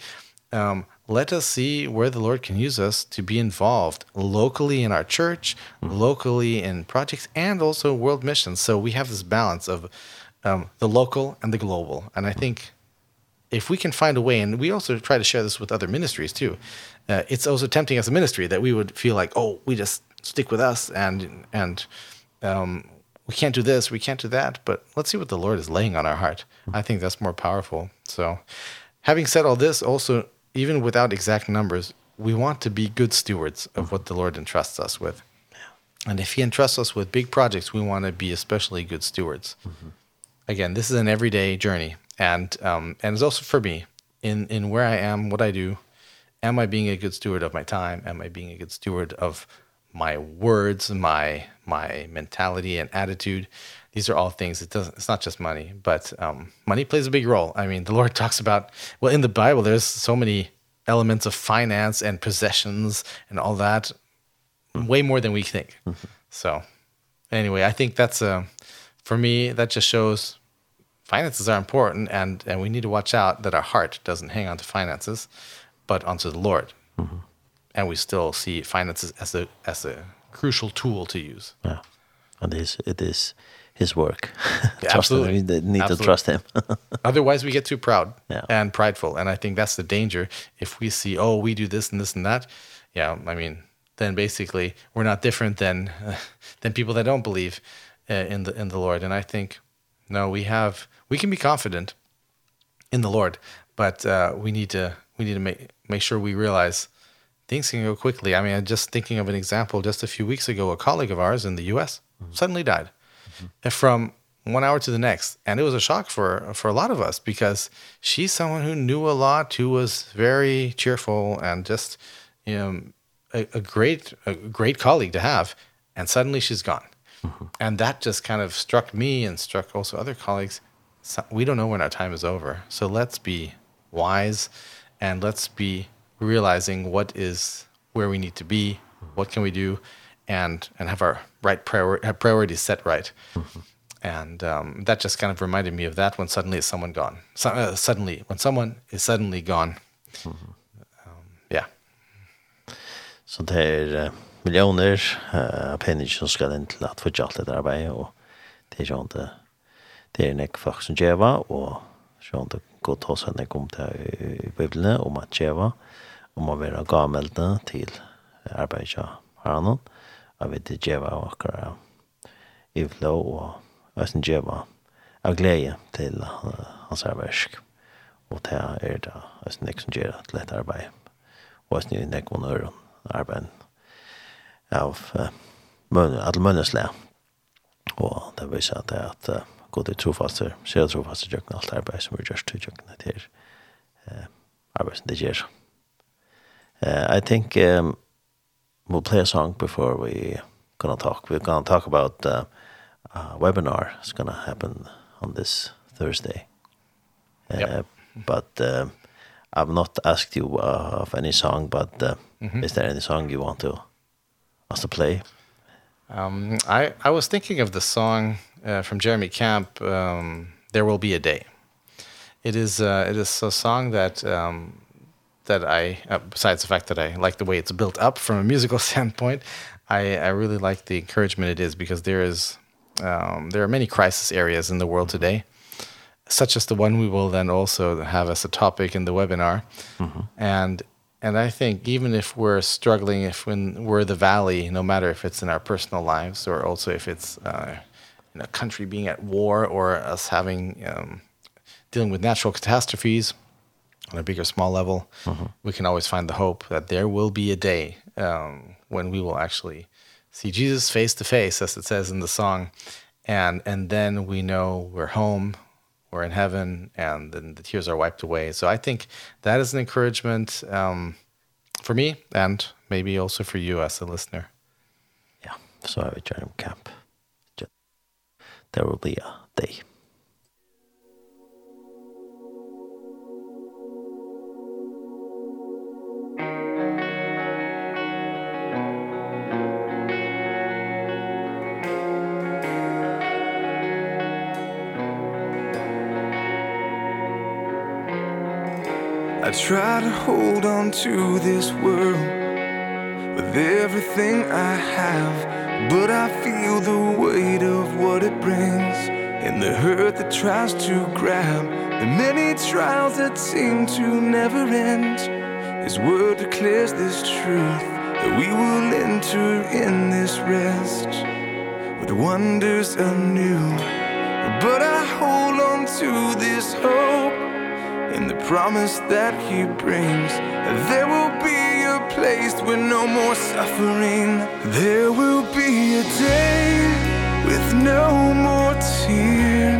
um let us see where the Lord can use us to be involved locally in our church, mm. locally in projects, and also world missions. So we have this balance of um, the local and the global. And I think if we can find a way, and we also try to share this with other ministries too, uh, it's also tempting as a ministry that we would feel like, oh, we just stick with us and, and um, we can't do this, we can't do that. But let's see what the Lord is laying on our heart. I think that's more powerful. So having said all this, also even without exact numbers, we want to be good stewards of what the Lord entrusts us with. And if he entrusts us with big projects, we want to be especially good stewards. Mm -hmm. Again, this is an everyday journey and um and it's also for me in in where I am, what I do, am I being a good steward of my time? Am I being a good steward of my words, my my mentality and attitude? these are all things. It doesn't, it's not just money, but um, money plays a big role. I mean, the Lord (laughs) talks about, well, in the Bible, there's so many elements of finance and possessions and all that, way more than we think. so anyway, I think that's, a, for me, that just shows finances are important and, and we need to watch out that our heart doesn't hang on to finances, but onto the Lord. Mm -hmm. And we still see finances as a, as a crucial tool to use. Yeah. And it is, it is, his work. trust Absolutely. him. We need Absolutely. to trust him. (laughs) Otherwise, we get too proud yeah. and prideful. And I think that's the danger. If we see, oh, we do this and this and that, yeah, I mean, then basically we're not different than, uh, (laughs) than people that don't believe uh, in, the, in the Lord. And I think, no, we have, we can be confident in the Lord, but uh, we need to, we need to make, make sure we realize things can go quickly. I mean, just thinking of an example, just a few weeks ago, a colleague of ours in the U.S. Mm -hmm. suddenly died and from one hour to the next. And it was a shock for for a lot of us because she's someone who knew a lot, who was very cheerful and just you know a, a great a great colleague to have and suddenly she's gone. Mm -hmm. And that just kind of struck me and struck also other colleagues. So, we don't know when our time is over. So let's be wise and let's be realizing what is where we need to be, what can we do? and and have our right prior have priorities set right. Mm -hmm. And um that just kind of reminded me of that when suddenly is someone gone. So, uh, suddenly when someone is suddenly gone. Mm -hmm. Um yeah. Så det er uh, millioner uh, penner som skal inn til at fortsatt dette arbeidet, og det er sånn det, det er nek folk som djeva, og sånn det går til oss henne kom til i, i Bibelene om at djeva, om å være gameldene til arbeidet av Haranon, og av vi til djeva av akkara i flow og æsten djeva av glede til hans arbeidsk. Og det er det æsten nek som gjør til dette arbeid. Og æsten er nek von øren arbeid av alle mønnesle. Og det viser at det er at god i trofaster, ser trofaster jøkken alt arbeid som er gjørst til jøkken til arbeid som det gjør. Uh, I think um, we'll play a song before we gonna talk. We're gonna talk about uh, a webinar. It's gonna happen on this Thursday. Uh, yep. But uh, I've not asked you uh, of any song, but uh, mm -hmm. is there any song you want to us to play? Um, I I was thinking of the song uh, from Jeremy Camp. Um, there will be a day. It is uh, it is a song that um, that I, uh, besides the fact that I like the way it's built up from a musical (laughs) standpoint, I, I really like the encouragement it is because there is um, there are many crisis areas in the world today, such as the one we will then also have as a topic in the webinar. Mm -hmm. And and I think even if we're struggling, if when we're the valley, no matter if it's in our personal lives or also if it's uh, in a country being at war or us having um, dealing with natural catastrophes, on a big or small level, mm -hmm. we can always find the hope that there will be a day um, when we will actually see Jesus face to face, as it says in the song, and and then we know we're home, we're in heaven, and then the tears are wiped away. So I think that is an encouragement um, for me, and maybe also for you as a listener. Yeah, so I would join camp. There will be a day. I try to hold on to this world With everything I have But I feel the weight of what it brings And the hurt that tries to grab. The many trials that seem to never end. His word declares this truth That we will enter in this rest With wonders anew. But I hold on to this hope and the promise that he brings. There will be a place with no more suffering. There will be a day with no more tears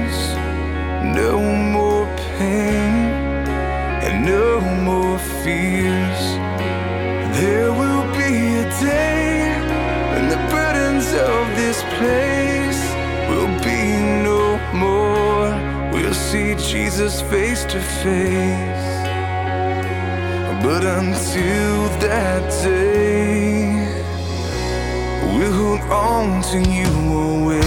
no more pain and no more fears. There see Jesus face to face. But until that day We'll hold on to you always.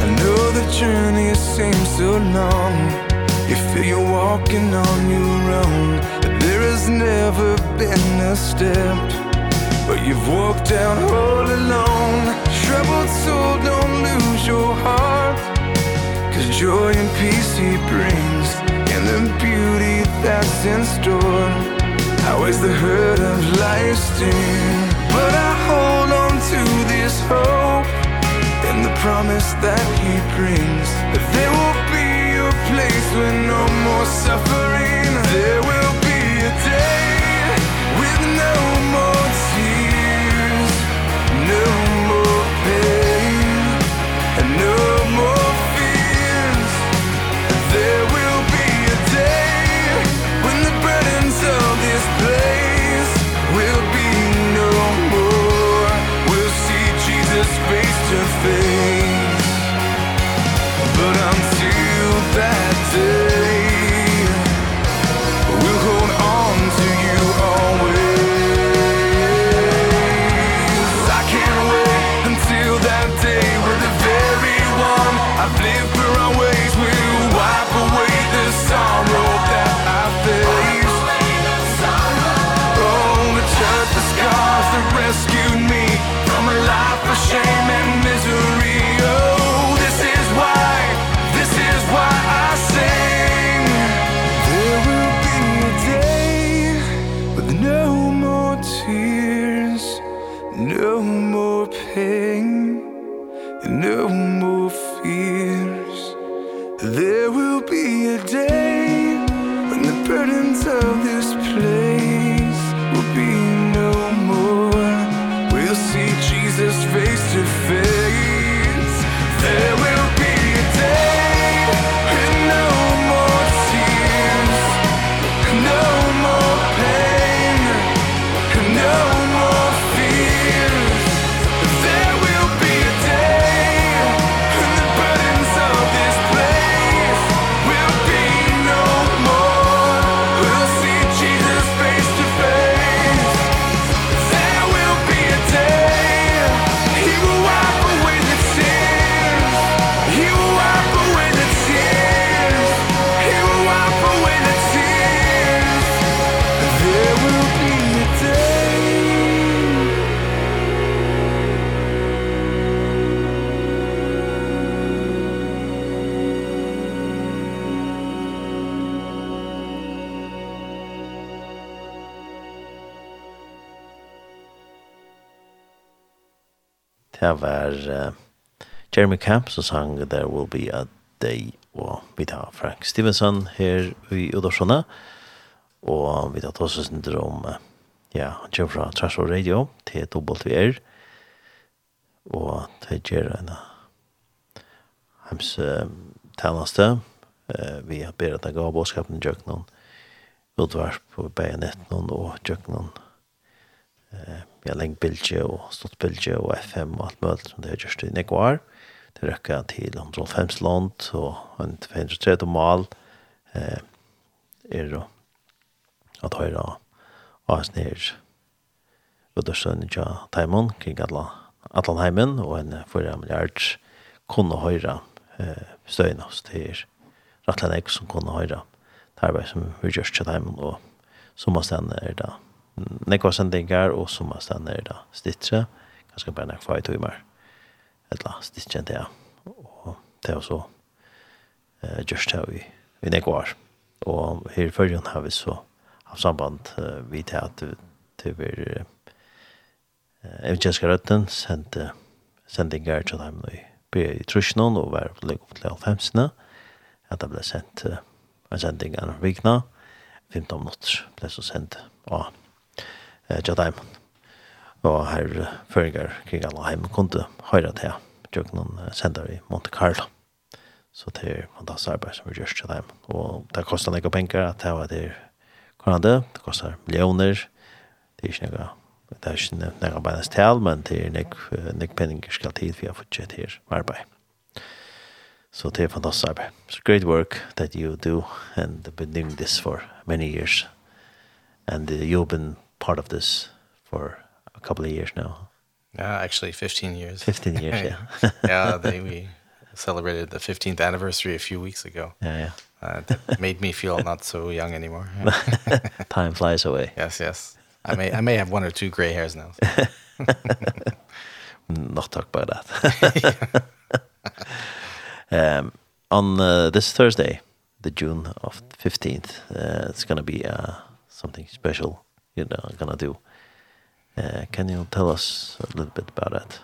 I know the journey seems so long. You feel you're walking on your own But there has never been a step. But you've walked down all alone Troubled soul, don't lose your heart. Cause joy and peace he brings And the beauty that's in store. How is the hurt of life's sting But I hold on to this hope And the promise that he brings That there will with no more suffering There will be a day with no more face to face. There var uh, Jeremy Camp som sang There Will Be a Day og vi tar Frank Stevenson her i Udorsona og vi tar også synder om uh, ja, han kommer fra Trashor Radio til WR og til gjør en heims uh, tjeneste uh, vi har bedre at jeg gav bådskapen i Jøknon utvarp på BNN og Jøknon eh vi har lengt bilge og stått bilge og FM og alt mulig som det har gjort i Nekvar. Det røkker til 105 land og en 230 mal eh, er å at høyre AS nere og det stønner ikke Taimon kring Atlanheimen og en forrige milliard kunne høyre eh, støyne oss til rettelig som kunne høyre det arbeid som vi gjør til Taimon og som har stender er det nekva sendingar og som man stannar da stittre ganske bare nek i timer eller stittre enn det og det er så uh, just her vi, vi nekva år og her i fyrrjon har vi så av samband uh, vi til at til vi uh, Evangelska Røtten sendte sendingar til dem i bygge i Trusjnån og var på legge opp til Alfemsene at det ble sendt uh, en sending en vikna. 15 minutter ble så sendt av eh til dem. Og her føringer kring alle heim kunne høre til jeg noen sender i Monte Carlo. Så det er fantastisk arbeid som vi gjør til dem. Og det koster ikke penger at det var det kvarande. Det koster millioner. Det er ikke noe det er ikke noe beines tal, men det er noe penger skal tid for å fortsette her arbeid. Så det er fantastisk arbeid. It's great work that you do and have been doing this for many years. And uh, you've been part of this for a couple of years now. Yeah, actually 15 years. 15 years, (laughs) yeah. yeah, they we celebrated the 15th anniversary a few weeks ago. Yeah, yeah. Uh, that made me feel not so young anymore. (laughs) (laughs) Time flies away. Yes, yes. I may I may have one or two gray hairs now. So. Not talk about that. um on uh, this Thursday, the June of 15th, uh, it's going to be uh something special you know, I'm gonna do. Uh, can you tell us a little bit about that?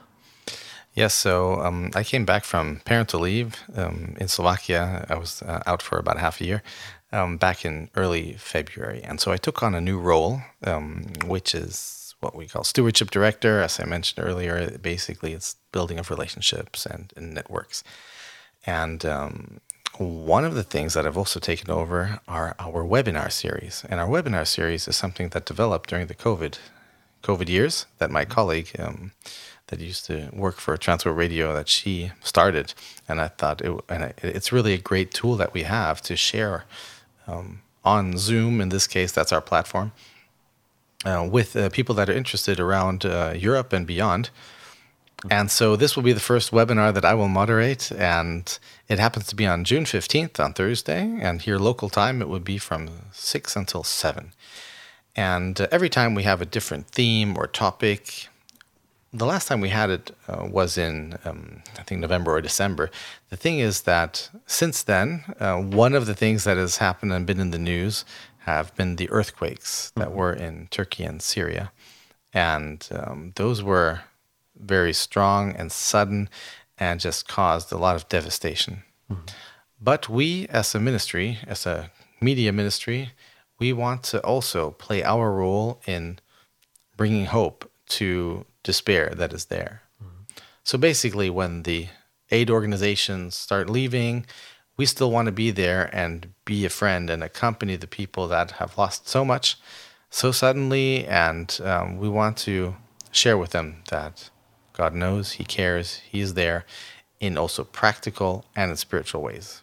Yes, so um, I came back from parental leave um, in Slovakia. I was uh, out for about half a year um, back in early February. And so I took on a new role, um, which is what we call stewardship director. As I mentioned earlier, basically it's building of relationships and, and networks. And um, one of the things that I've also taken over are our webinar series. And our webinar series is something that developed during the COVID COVID years that my colleague um that used to work for Transworld Radio that she started and I thought it and it, it's really a great tool that we have to share um on Zoom in this case that's our platform uh with uh, people that are interested around uh, Europe and beyond And so this will be the first webinar that I will moderate and it happens to be on June 15th on Thursday and here local time it would be from 6 until 7. And uh, every time we have a different theme or topic. The last time we had it uh, was in um I think November or December. The thing is that since then uh, one of the things that has happened and been in the news have been the earthquakes that were in Turkey and Syria. And um those were very strong and sudden and just caused a lot of devastation. Mm -hmm. But we as a ministry, as a media ministry, we want to also play our role in bringing hope to despair that is there. Mm -hmm. So basically when the aid organizations start leaving, we still want to be there and be a friend and accompany the people that have lost so much so suddenly and um we want to share with them that God knows, he cares, he is there in also practical and in spiritual ways.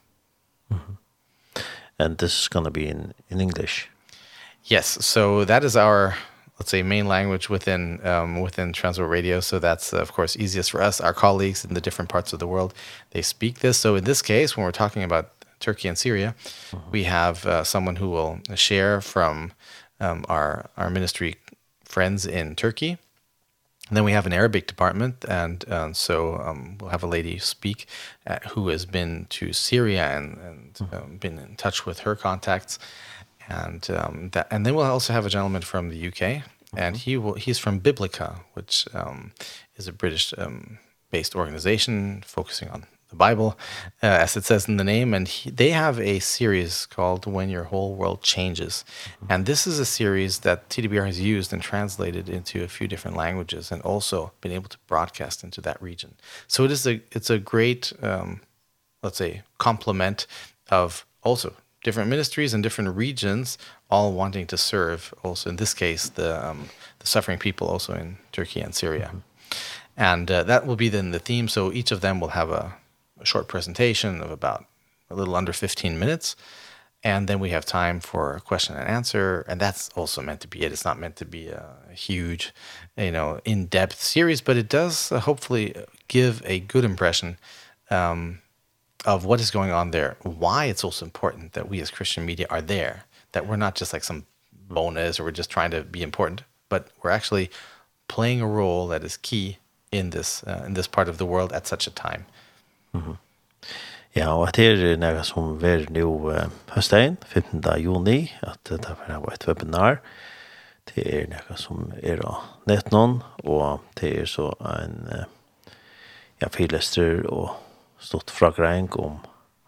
Mm -hmm. And this is going to be in in English. Yes, so that is our let's say main language within um within Transworld Radio so that's uh, of course easiest for us our colleagues in the different parts of the world they speak this so in this case when we're talking about Turkey and Syria we have uh, someone who will share from um our our ministry friends in Turkey And then we have an Arabic department, and um, so um, we'll have a lady speak uh, who has been to Syria and, and um, been in touch with her contacts. And, um, that, and then we'll also have a gentleman from the UK, and he will, he's from Biblica, which um, is a British um, based organization focusing on the Bible, uh, as it says in the name, and he, they have a series called When Your Whole World Changes. And this is a series that TDBR has used and translated into a few different languages and also been able to broadcast into that region. So it is a it's a great um let's say complement of also different ministries and different regions all wanting to serve also in this case the um the suffering people also in Turkey and Syria. Mm -hmm. And uh, that will be then the theme so each of them will have a a short presentation of about a little under 15 minutes. And then we have time for a question and answer. And that's also meant to be it. It's not meant to be a huge, you know, in-depth series, but it does hopefully give a good impression um, of what is going on there, why it's also important that we as Christian media are there, that we're not just like some bonus or we're just trying to be important, but we're actually playing a role that is key in this uh, in this part of the world at such a time. Ja, og det er noe som er nå høsten, 15. juni, at det er et webinar. Det er noe som er av nettnån, og det er så en ja, fyrlester og stort fragreng om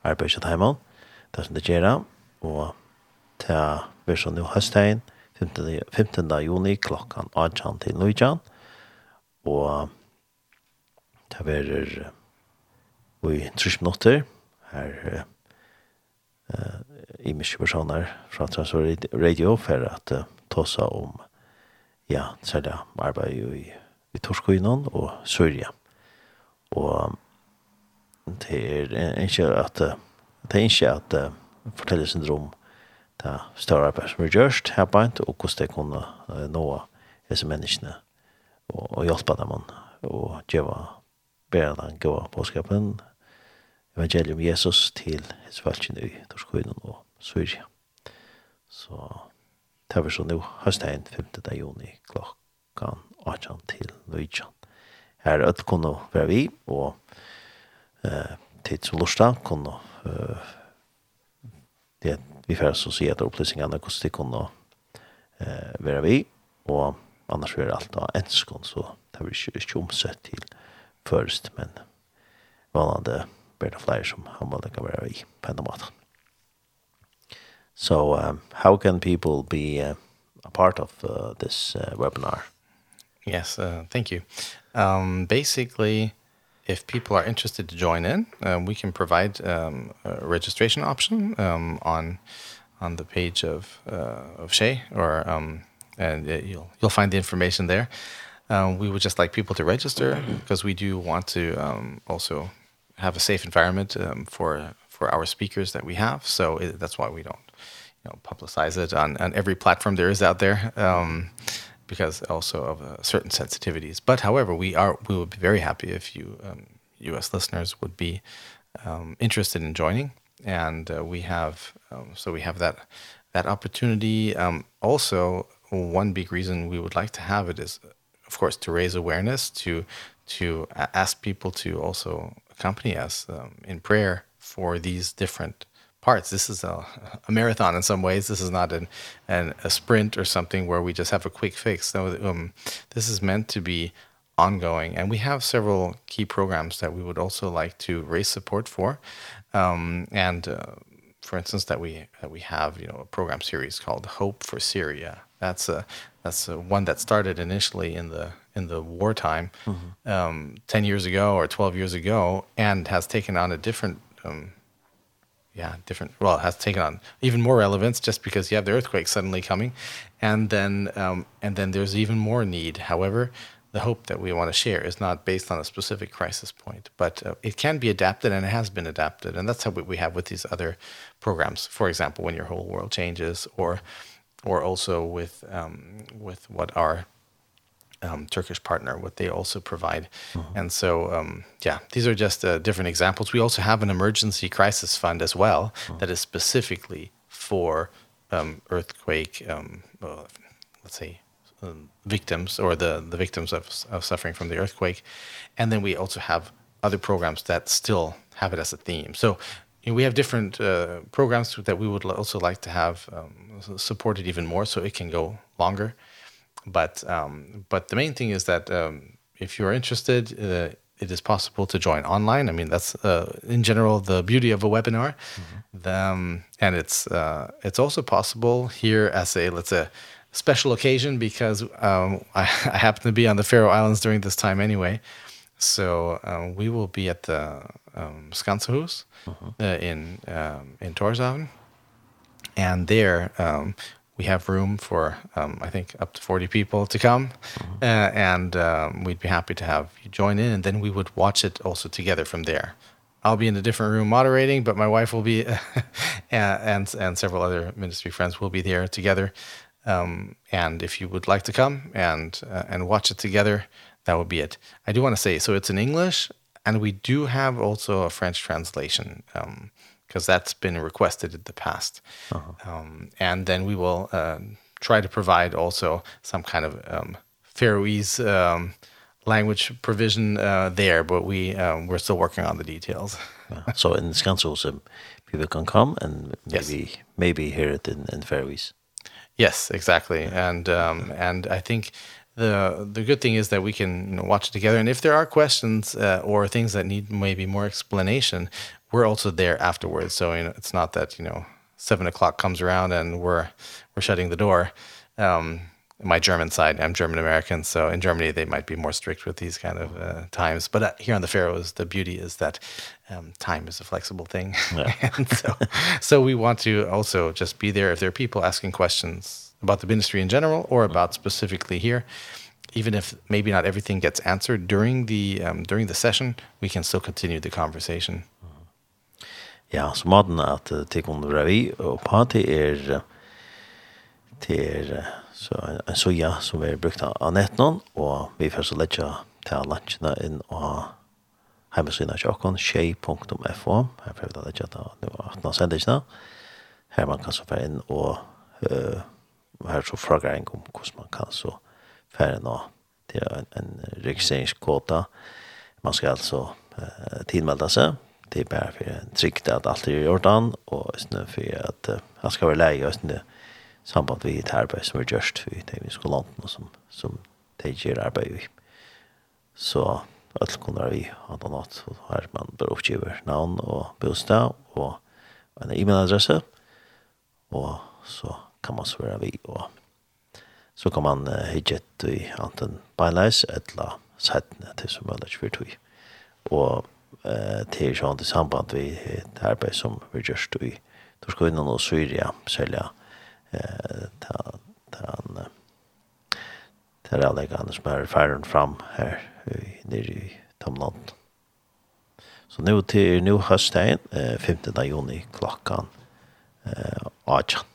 arbeidet hjemme, det som det gjør, og det er så nå høsten, 15. 15. juni, klokken 18 til 19, og det er og i trus minutter her uh, i mye personer fra Transfer Radio for at uh, tåsa om ja, særlig arbeid i, i Torskøynen og Sørja. Og det er ikke at det er ikke at uh, fortelle sin syndrom det større arbeid som er gjørst her beint og hvordan det kunne uh, nå disse menneskene og, og hjelpe dem og gjøre bedre den gode påskapen evangelium Jesus til hans falskene i Torskøyden og Syria. Så det var så nå høstegn 5. juni klokkan 18 til 19. Her er det kunne være vi, og eh, tid som lortet kunne eh, det vi får så si at opplysningene hvordan de kunne eh, være vi, og annars er alt av enskånd, så det var ikke, ikke omsett til først, men vanlig ber det flere som han må lika være i på en måte. So um, how can people be uh, a part of uh, this uh, webinar? Yes, uh, thank you. Um, basically, if people are interested to join in, um, we can provide um, a registration option um, on on the page of uh, of Shay or um, and it, you'll you'll find the information there. Um, we would just like people to register because we do want to um, also have a safe environment um, for for our speakers that we have. So it, that's why we don't you know publicize it on on every platform there is out there. Um because also of uh, certain sensitivities. But however, we are we would be very happy if you um US listeners would be um interested in joining and uh, we have um, so we have that that opportunity um also one big reason we would like to have it is of course to raise awareness to to ask people to also accompany us um, in prayer for these different parts. This is a, a marathon in some ways. This is not an, an a sprint or something where we just have a quick fix. No, um, this is meant to be ongoing. And we have several key programs that we would also like to raise support for. Um, and uh, for instance, that we, that we have, you know, a program series called Hope for Syria. That's a, that's a, one that started initially in the in the wartime mm -hmm. um 10 years ago or 12 years ago and has taken on a different um yeah, different well, has taken on even more relevance just because you have the earthquake suddenly coming and then um and then there's even more need. However, the hope that we want to share is not based on a specific crisis point, but uh, it can be adapted and it has been adapted. And that's how we, we have with these other programs. For example, when your whole world changes or or also with um with what our um, Turkish partner, what they also provide. Mm -hmm. And so, um, yeah, these are just uh, different examples. We also have an emergency crisis fund as well mm -hmm. that is specifically for um, earthquake, um, uh, let's say, um, victims or the, the victims of, of suffering from the earthquake. And then we also have other programs that still have it as a theme. So you know, we have different uh, programs that we would also like to have um, supported even more so it can go longer. But um, but the main thing is that um, if you're interested, uh, it is possible to join online. I mean, that's uh, in general the beauty of a webinar. Mm -hmm. the, um, and it's uh, it's also possible here as a let's say special occasion because um, I, (laughs) I happen to be on the Faroe Islands during this time anyway. So um, we will be at the um, Skansehus uh -huh. uh, in um, in Torshavn. And there um, we have room for um I think up to 40 people to come mm -hmm. uh, and um we'd be happy to have you join in and then we would watch it also together from there. I'll be in a different room moderating but my wife will be and, (laughs) and and several other ministry friends will be there together. Um and if you would like to come and uh, and watch it together that would be it. I do want to say so it's in English and we do have also a French translation. Um because that's been requested in the past. Uh -huh. um, and then we will um, try to provide also some kind of um, Faroese um, language provision uh, there, but we um, we're still working on the details. yeah. So in Skansosen, people can come and maybe yes. maybe hear it in, in Faroese. Yes, exactly. Yeah. And um, and I think the the good thing is that we can you know, watch it together and if there are questions uh, or things that need maybe more explanation we're also there afterwards. So you know, it's not that, you know, seven o'clock comes around and we're, we're shutting the door. Um, my German side, I'm German American. So in Germany, they might be more strict with these kind of uh, times. But uh, here on the Faroes, the beauty is that um, time is a flexible thing. Yeah. (laughs) and so, so we want to also just be there if there are people asking questions about the ministry in general or about specifically here. Even if maybe not everything gets answered during the um, during the session, we can still continue the conversation. Ja, så måten at det kunne være vi, og på det er det er så en soja som vi brukt av nettene, og vi får så lett til lunchene inn og hjemmesiden av tjokken, tjei.fo, her får vi da lett til var 18 sendingene, her man kan så fære inn og uh, her så frager en om hvordan man kan så fære nå til en, en registreringskåta. Man skal altså uh, tidmelde seg, det er bare for en trygt at alt er i orden, og sånn for at uh, han skal være leie, og sånn det samband vi et arbeid som er gjørst i tekniske landen, og som, som det gjør arbeid vi. Så alt kunne vi ha noe natt, og her man bare oppgiver navn og bostad, og en e-mailadresse, og så kan man svøre vi, og så kan man uh, hitje i anten beinleis, eller settene til som mulig for tog. Og eh till sånt samband vi det arbeid som vi just då i då og Syria selja eh ta ta där ta kan som er färden fram här nere i Tomland. Så nu til nu hösten eh 15 juni klokkan eh 8.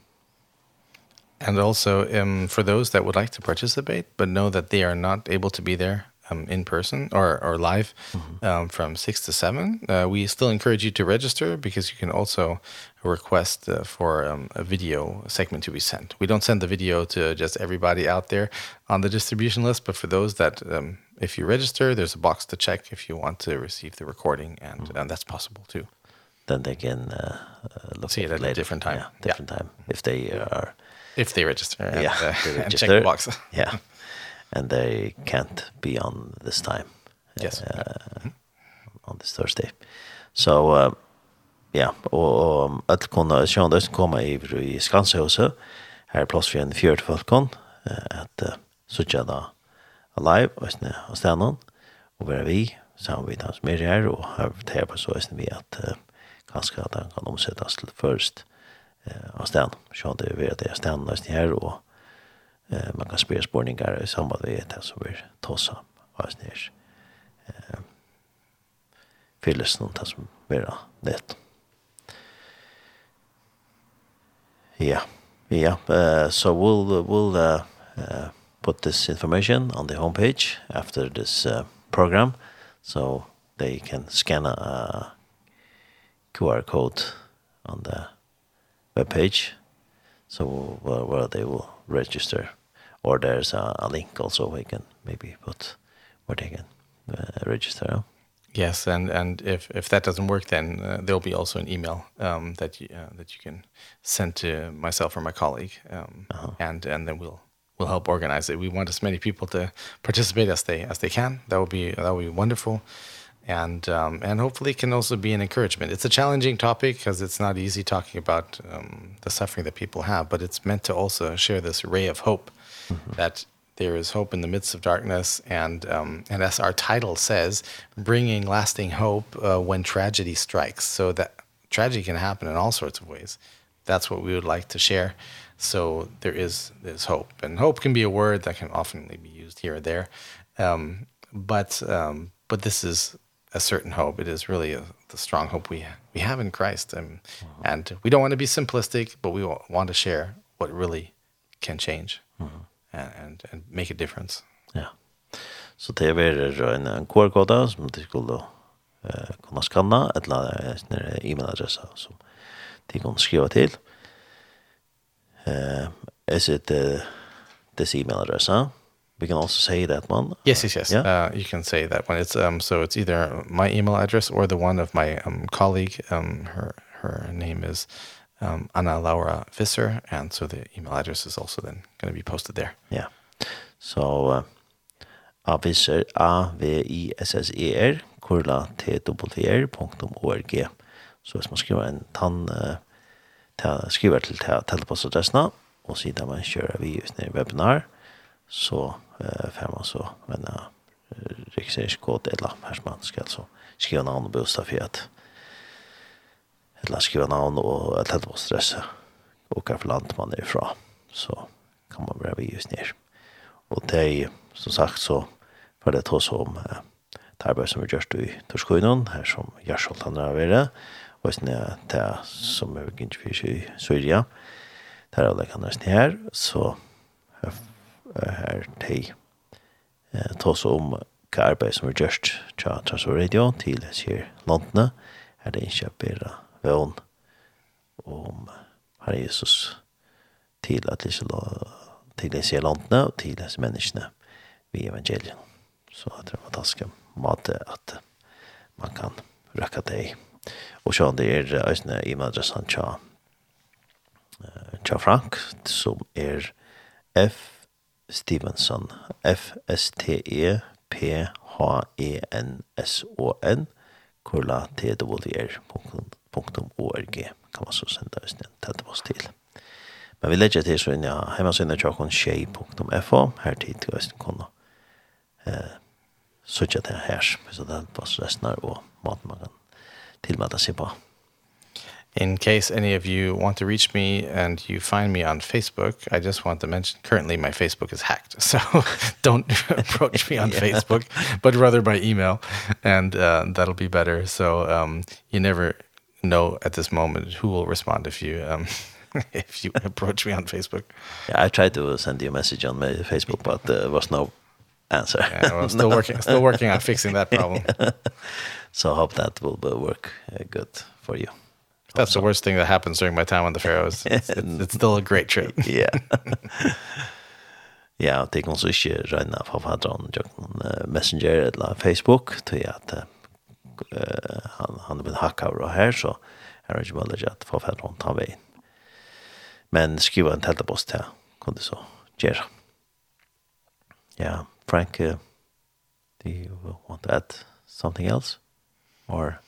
And also um for those that would like to participate but know that they are not able to be there um, in person or, or live mm -hmm. um, from 6 to 7. Uh, we still encourage you to register because you can also request uh, for um, a video segment to be sent. We don't send the video to just everybody out there on the distribution list, but for those that, um, if you register, there's a box to check if you want to receive the recording, and, mm -hmm. and that's possible too. Then they can uh, look See it at later. a different time. Yeah, different yeah. time, if they are... If they register, and, yeah, uh, (laughs) they register. and check the box. yeah. (laughs) and they can't be on this time. Yes. Uh, on this Thursday. So uh, ja, og, og alle kunne sjøen som kommer i, i Skansøhuset, her er plass for en fjørt folken, at uh, suttje da live, og sne og stenen, og være vi, sammen med dem som her, og her forteller på så sne vi at uh, kanskje at den kan omsettes til først uh, av stenen. Sjøen det er at det er stenen og sne her, og Eh, man kan spela spårningar i samband med det som vi tar sam. Avsnitt. Eh, fylles noen det som vi nett. Ja, ja. Uh, so we'll, we'll uh, uh, put this information on the homepage after this uh, program. So they can scan a QR code on the webpage so where, where they will register or there's a, a link also we can maybe put where they can uh, register. Yes, and and if if that doesn't work, then uh, there'll be also an email um, that you, uh, that you can send to myself or my colleague, um, uh -huh. and and then we'll we'll help organize it. We want as many people to participate as they as they can. That would be that would be wonderful, and um, and hopefully it can also be an encouragement. It's a challenging topic because it's not easy talking about um, the suffering that people have, but it's meant to also share this ray of hope -hmm. that there is hope in the midst of darkness and um and as our title says bringing lasting hope uh, when tragedy strikes. So that tragedy can happen in all sorts of ways. That's what we would like to share. So there is there's hope. And hope can be a word that can often be used here or there. Um but um but this is a certain hope. It is really a, the strong hope we we have in Christ. And wow. and we don't want to be simplistic but we want to share what really can change and and and make a difference. Ja. Så det är en en QR-kod som du skulle eh kunna skanna eller en e-mailadress som du kan skriva till. Eh is it the this email address, huh? We can also say that one. Yes, yes, yes. Yeah? Uh, you can say that one. It's um so it's either my email address or the one of my um colleague. Um her her name is um, Anna Laura Visser, and so the email address is also then going to be posted there. Yeah. So uh, A Visser, A V I S S E R kurla t w Så hvis man skriver en tann uh, ta skriver til ta telpostadressen og sier at man kör vi just i webinar så uh, får man så en uh, registreringskod eller här som man skal så skriva navn og bostad for at eller skriva navn og et helt på stress. Och vilket land man er fra så kan man börja just ned. Og det er som sagt så för det også om eh, det arbeid som vi gjør i Torskøynon, her som Gjersholt han har vært, og sånn er det som er ikke fyrir i Syria, der er lekkene hans her, så her er det eh, tås om hva arbeid som vi gjørst fra Transfer Radio til sier landene, er det ikke bedre vøn om Herre Jesus til at lyse til disse landene og til disse menneskene vi evangeliet. Så det er en fantastisk måte at man kan røkke deg. Og så det er øyne i madrasan tja, tja Frank, som er F. Stevenson, F-S-T-E-P-H-E-N-S-O-N, kurla t w r .org kan man så sända oss en tätt oss till. Men vi legger til så inn ja hemsidan tjokken tjei.fo her tid til oss kunna eh Søtja til her, här det er på restnar og mat man kan tilmelde seg på. In case any of you want to reach me and you find me on Facebook, I just want to mention currently my Facebook is hacked. (laughs) So don't approach me on (laughs) yeah. Facebook, but rather by email and uh that'll be better. So um you never know at this moment who will respond if you um (laughs) if you (laughs) approach me on Facebook. Yeah, I tried to send you a message on my Facebook, but uh, there was no answer. Yeah, well, still no. (laughs) working still working on fixing that problem. so I hope that will work uh, good for you. That's also. the worst thing that happens during my time on the Faroes. It's, it's, it's still a great trip. yeah. Ja, det kan så ikke regne forfatteren til Messenger eller Facebook til at eh, han, han vill väl hackar här så här är det väl möjligt att få färd runt han vägen. Men skriva en tältapost här kunde så göra. Ja, Frank, uh, do you want to add something else? Or...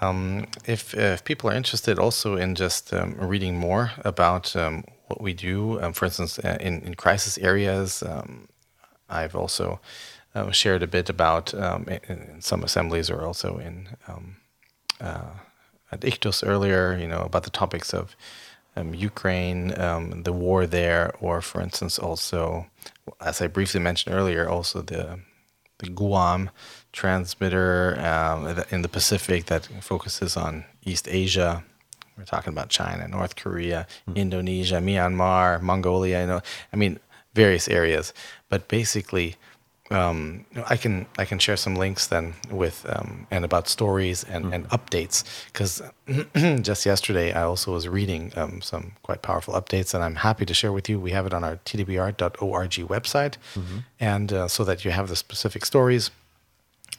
Um, if, uh, if people are interested also in just um, reading more about um, what we do, um, for instance, uh, in, in crisis areas, um, I've also uh, shared a bit about um, in, in some assemblies or also in um, uh, at Ictus earlier, you know, about the topics of um, Ukraine, um, the war there, or for instance also, as I briefly mentioned earlier, also the the Guam transmitter um, in the Pacific that focuses on East Asia. We're talking about China, North Korea, mm. Indonesia, Myanmar, Mongolia, you know, I mean, various areas. But basically, um, I can I can share some links then with um, and about stories and mm and updates cuz (clears throat) just yesterday I also was reading um, some quite powerful updates and I'm happy to share with you. We have it on our tdbr.org website mm -hmm. and uh, so that you have the specific stories.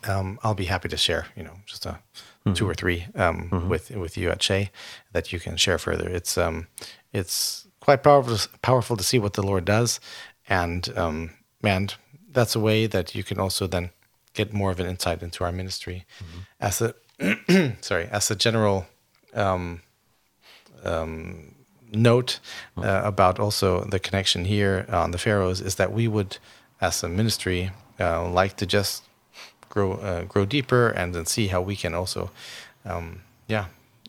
Um, I'll be happy to share, you know, just a mm -hmm. two or three um, mm -hmm. with with you at Shay that you can share further. It's um, it's quite powerful powerful to see what the Lord does and um, and that's a way that you can also then get more of an insight into our ministry mm -hmm. as a (clears throat) sorry as a general um um note uh, about also the connection here on the Pharaohs is that we would as a ministry uh, like to just grow uh, grow deeper and then see how we can also um yeah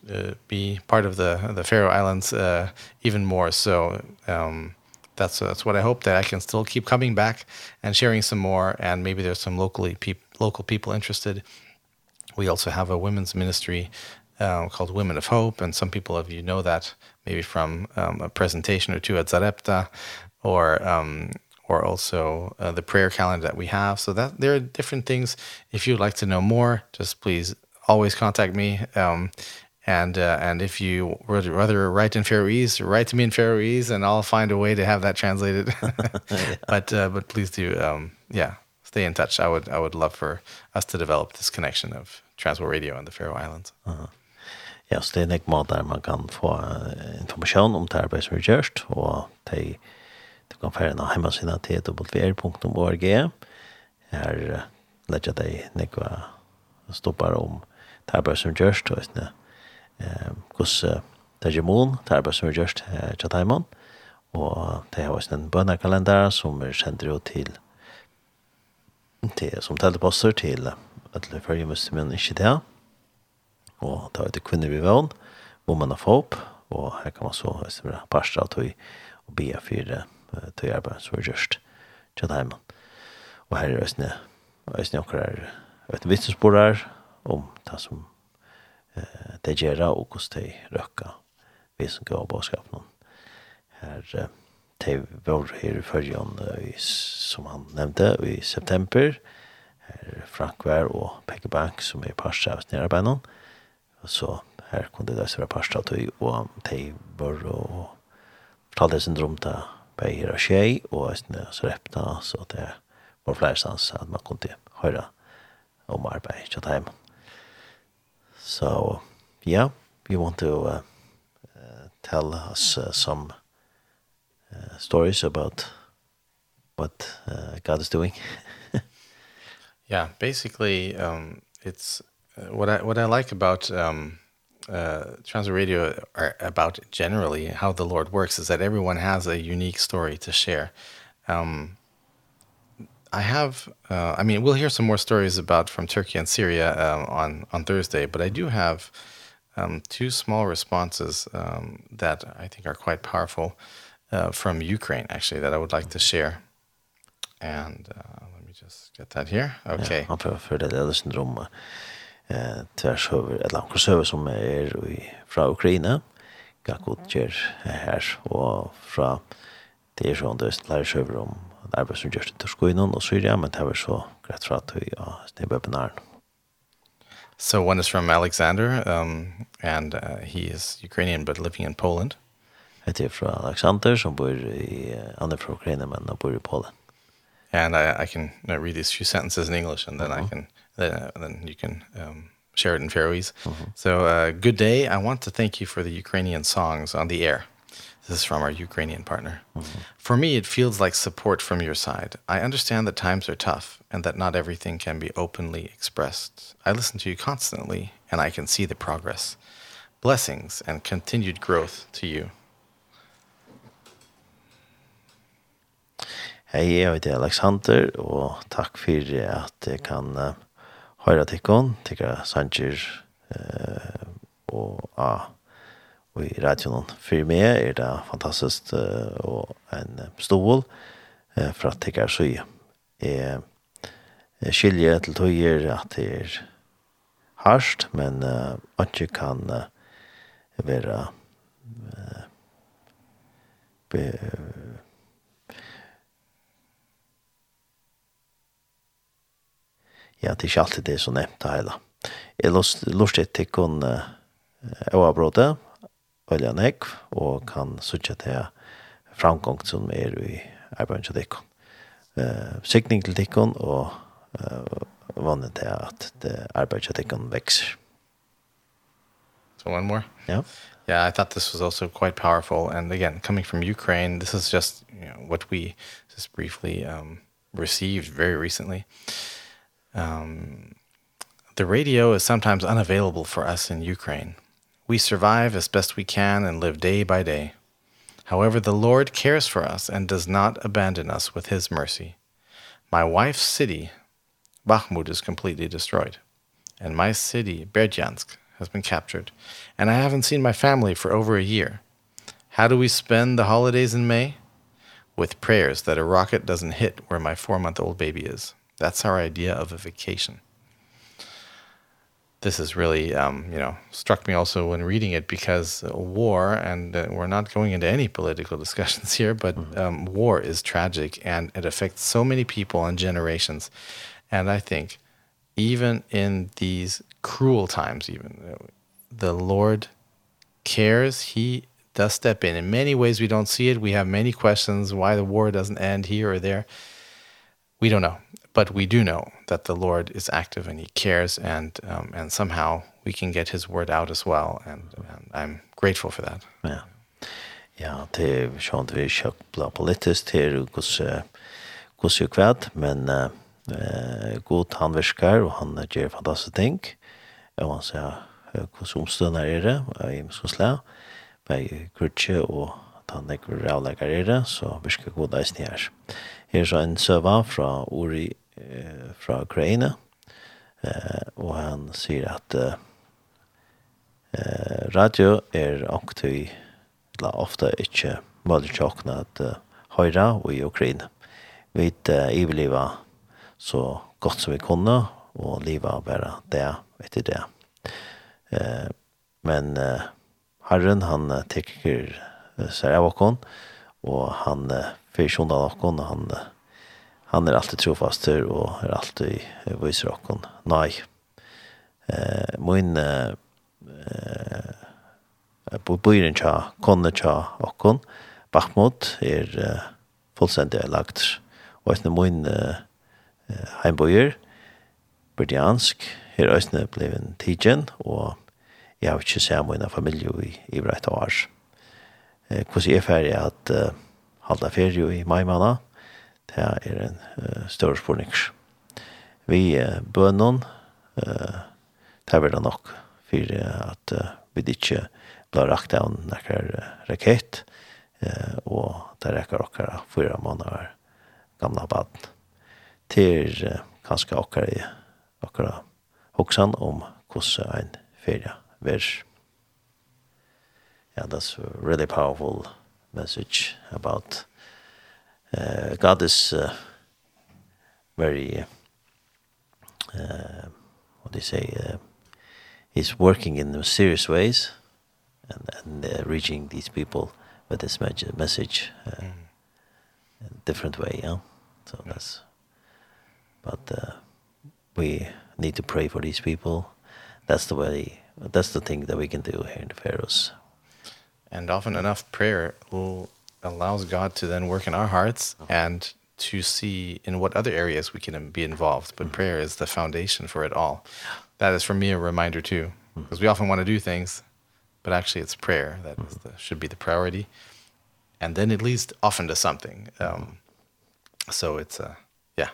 uh, be part of the the Faroe Islands uh, even more so um that's that's what I hope that I can still keep coming back and sharing some more and maybe there's some locally peop, local people interested. We also have a women's ministry um called Women of Hope and some people of you know that maybe from um a presentation or two at Zarepta or um or also uh, the prayer calendar that we have. So that there are different things if you'd like to know more, just please always contact me. Um and uh, and if you would rather write in Faroese, write to me in Faroese, and I'll find a way to have that translated. (laughs) But uh, but please do, um, yeah, stay in touch. I would I would love for us to develop this connection of Transworld Radio and the Faroe Islands. Uh -huh. Ja, så det er nek mat der man kan få information om det arbeid som er gjørst, og de, de kan fære noen hjemmesiden til www.org. Her legger de nekva stopper om det arbeid som gjørst, og sånn hos det er mån, det er bare som er gjørst til Taimon, og det er også en bønnekalender som er sendt ut til, til som teleposter til alle følge muslimen ikke det, og det er det kvinner vi vann, Woman of Hope, og her kan man så være parstra til å be for til arbeid som er gjørst til Taimon. Og her er også, også noen vittnesbord om det som eh, det gjøre og hvordan de røkker vi som går gav bådskapen. Her, eh, de var her i førjen, som han nevnte, i september. Her Frank Vær og Peggy Bank, som er parstret av nærarbeidene. Og så her kunne det være parstret av og de var og fortalte sin drøm til bare her og skje, og så repta så det var flere stans at man kunne høre om arbeid til hjemme. So, yeah, we want to uh, uh, tell us uh, some uh, stories about what uh, God is doing. (laughs) yeah, basically, um, it's uh, what I what I like about um, uh, Transfer Radio are about generally how the Lord works is that everyone has a unique story to share. Um, I have uh, I mean we'll hear some more stories about from Turkey and Syria um, on on Thursday, but I do have um two small responses um that I think are quite powerful uh from Ukraine actually that I would like to share. And uh let me just get that here. Okay. Ja, for for det där syndromet. Eh tvärs över ett land som är i från Ukraina. Gakotjer här och från det är sånt där om arbeid som gjørs til skoinen, og Syria, men det var så greit fra at vi har snitt webinaren. So one is from Alexander, um, and uh, he is Ukrainian but living in Poland. Det er fra Alexander, som bor i, uh, han er fra Ukraina, men han bor i Polen. And I, I can uh, read these few sentences in English, and then uh -huh. I can, then, uh, then you can um, share it in Faroese. Uh -huh. So, uh, good day. I want to thank you for the Ukrainian songs on the air. This is from our Ukrainian partner. Mm -hmm. For me, it feels like support from your side. I understand that times are tough and that not everything can be openly expressed. I listen to you constantly and I can see the progress. Blessings and continued growth to you. Hei, jeg heter Alexander, og takk for at jeg kan uh, høre til dere, til Sanger uh, og Uh, og i radioen. For meg er det fantastisk uh, og en stål uh, for at jeg er så jeg skiljer til tøyer at det er harsht, men uh, jeg kan uh, være uh, be, ja, det er ikke alltid det som nevnt det hele. Jeg lust, lustet til kun uh, avbrådet, veldig nek og kan sutja til framgångt som er i arbeidet til dikken. Uh, sikning til dikken, og uh, vannet til at arbeidet til dikken vekser. So one more? Yeah. Yeah, I thought this was also quite powerful. And again, coming from Ukraine, this is just you know, what we just briefly um, received very recently. Um, the radio is sometimes unavailable for us in Ukraine. We survive as best we can and live day by day. However, the Lord cares for us and does not abandon us with his mercy. My wife's city, Bakhmut, is completely destroyed, and my city, Berdyansk, has been captured, and I haven't seen my family for over a year. How do we spend the holidays in May? With prayers that a rocket doesn't hit where my four-month-old baby is. That's our idea of a vacation this is really um you know struck me also when reading it because war and uh, we're not going into any political (laughs) discussions here but mm -hmm. um war is tragic and it affects so many people and generations. And i think even in these cruel times even the lord cares. He does step in. In many ways we don't see it. We have many questions why the war doesn't end here or there. We don't know but we do know that the Lord is active and he cares and um and somehow we can get his word out as well and, and I'm grateful for that. Ja. Ja, det er sånn vi kjøpt bla på littes til hos jo men eh god han virker og han gjør fantastiske ting. Og han sier hos omstående er det, og jeg skal slå, kurtje og han ikke vil rævlegger er det, så virker god eisen her. Her er så en søva fra Uri eh, fra Ukraina. Eh, och han säger at eh, radio er ångtøy, la ofta ikke måler tjokkene at eh, høyre og i Ukraina. Vi eh, leva så godt som vi kunne, og leva bare det etter det. Eh, men eh, Herren han tekker seg av åkken, og han uh, fyrir sjundan åkken, og han uh, han er alltid trofast her og er alltid viser okkon nei Eh min eh på bøyren tja konne tja okkon Bakhmut er är fullstendig lagt og eisne min eh, heimbøyer Berdiansk her eisne blev en tidjen, og jeg har ikke sett min familie i, i breit år. Eh, hvordan er ferdig at uh, halda ferie i mai måned, det er en uh, større spørning. Vi uh, bønnen, uh, det er det nok for uh, at uh, vi ikke blir rakt av noen rakett, uh, og det rekker dere fyra måneder gamla baden. Til uh, kanskje dere i dere hoksan om hvordan en ferie vers. Yeah, that's a really powerful message about uh, God is uh, very uh, what do you say uh, he's working in serious ways and and uh, reaching these people with this message uh, mm. in a different way yeah so yeah. that's but uh, we need to pray for these people that's the way that's the thing that we can do here in the Pharaohs and often enough prayer will allows God to then work in our hearts oh. and to see in what other areas we can be involved. But mm -hmm. prayer is the foundation for it all. That is for me a reminder too, because mm -hmm. we often want to do things, but actually it's prayer that mm -hmm. is the, should be the priority. And then it leads often to something. Um, so it's a, uh, yeah,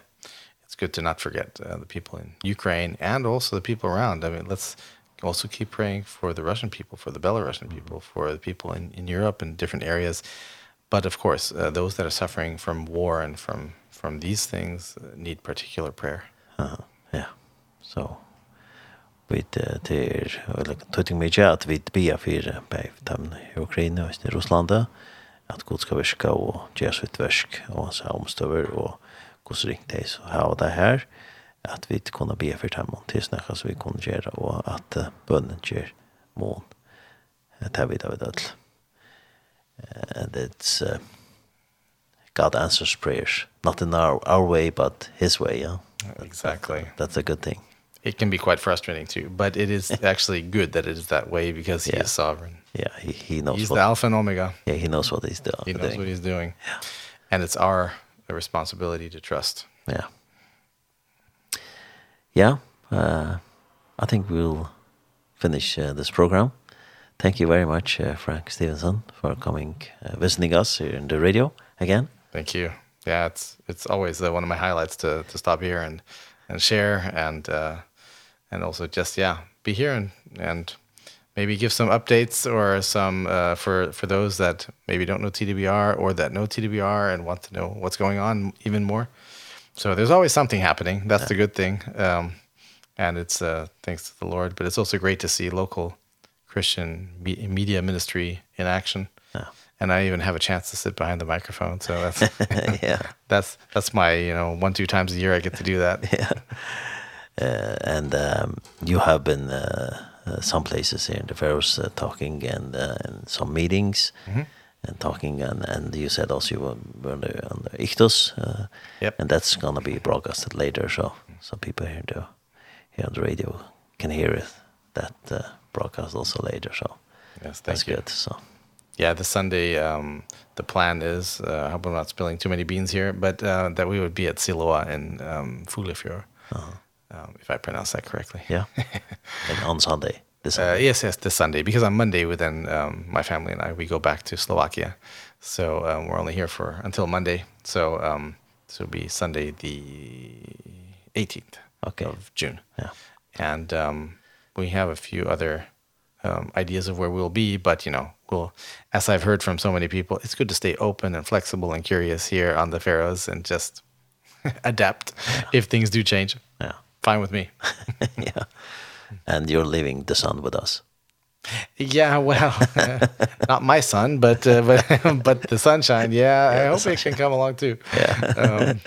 it's good to not forget uh, the people in Ukraine and also the people around. I mean, let's also keep praying for the Russian people, for the Belarusian people, for the people in, in Europe and different areas but of course uh, those that are suffering from war and from from these things need particular prayer. Uh -huh. Yeah. So vid the like tutting me att with be för på dem i Ukraina och i Ryssland Gud ska verka och göra sitt verk och så omstöver och Guds ringt dig så här och det här att vi kunne be för dem till snacka så vi kunne gjøre og och att bønnen ger mån. Det här vid av det and it's uh, God answers prayers, not in our our way, but His way. Yeah, exactly. That's, that's a good thing. It can be quite frustrating too, but it is (laughs) actually good that it is that way because He yeah. is sovereign. Yeah, He He knows. He's what, the Alpha and Omega. Yeah, He knows what He's doing. He knows what He's doing. Yeah, and it's our responsibility to trust. Yeah. Yeah, uh, I think we'll finish uh, this program. Thank you very much, uh, Frank Stevenson, for coming, uh, visiting us here in the radio again. Thank you. Yeah, it's it's always uh, one of my highlights to to stop here and and share and uh, and also just yeah be here and and maybe give some updates or some uh, for for those that maybe don't know TDBR or that know TDBR and want to know what's going on even more. So there's always something happening. That's yeah. the good thing. Um and it's uh thanks to the Lord, but it's also great to see local Christian me media ministry in action. Yeah. And I even have a chance to sit behind the microphone, so that's (laughs) yeah. (laughs) that's that's my, you know, one two times a year I get to do that. (laughs) yeah. Uh, and um you have been uh, uh some places here in the Faroes uh, talking and uh, and some meetings. Mhm. Mm -hmm and talking and and you said also you were on the, on the Ictus uh, yep. and that's going to be broadcasted later so so people here do here on the radio can hear it that uh, broadcast also later. So yes, that's you. good. So yeah, the Sunday, um, the plan is, uh, I hope I'm not spilling too many beans here, but uh, that we would be at Siloa in um, Fuglefjord, uh -huh. um, if I pronounce that correctly. Yeah. (laughs) and on Sunday. This Sunday. Uh, yes, yes, this Sunday. Because on Monday, we then, um, my family and I, we go back to Slovakia. So um, we're only here for until Monday. So um, so it'll be Sunday the 18th okay. of June. Yeah. And um, we have a few other um ideas of where we'll be but you know we'll as I've heard from so many people it's good to stay open and flexible and curious here on the Faroes and just (laughs) adapt yeah. if things do change. Yeah. Fine with me. (laughs) Yeah. And you're leaving the sun with us. Yeah, well, (laughs) not my son, but uh, but (laughs) but the sunshine. Yeah, yeah I hope it can come along too. Yeah. um,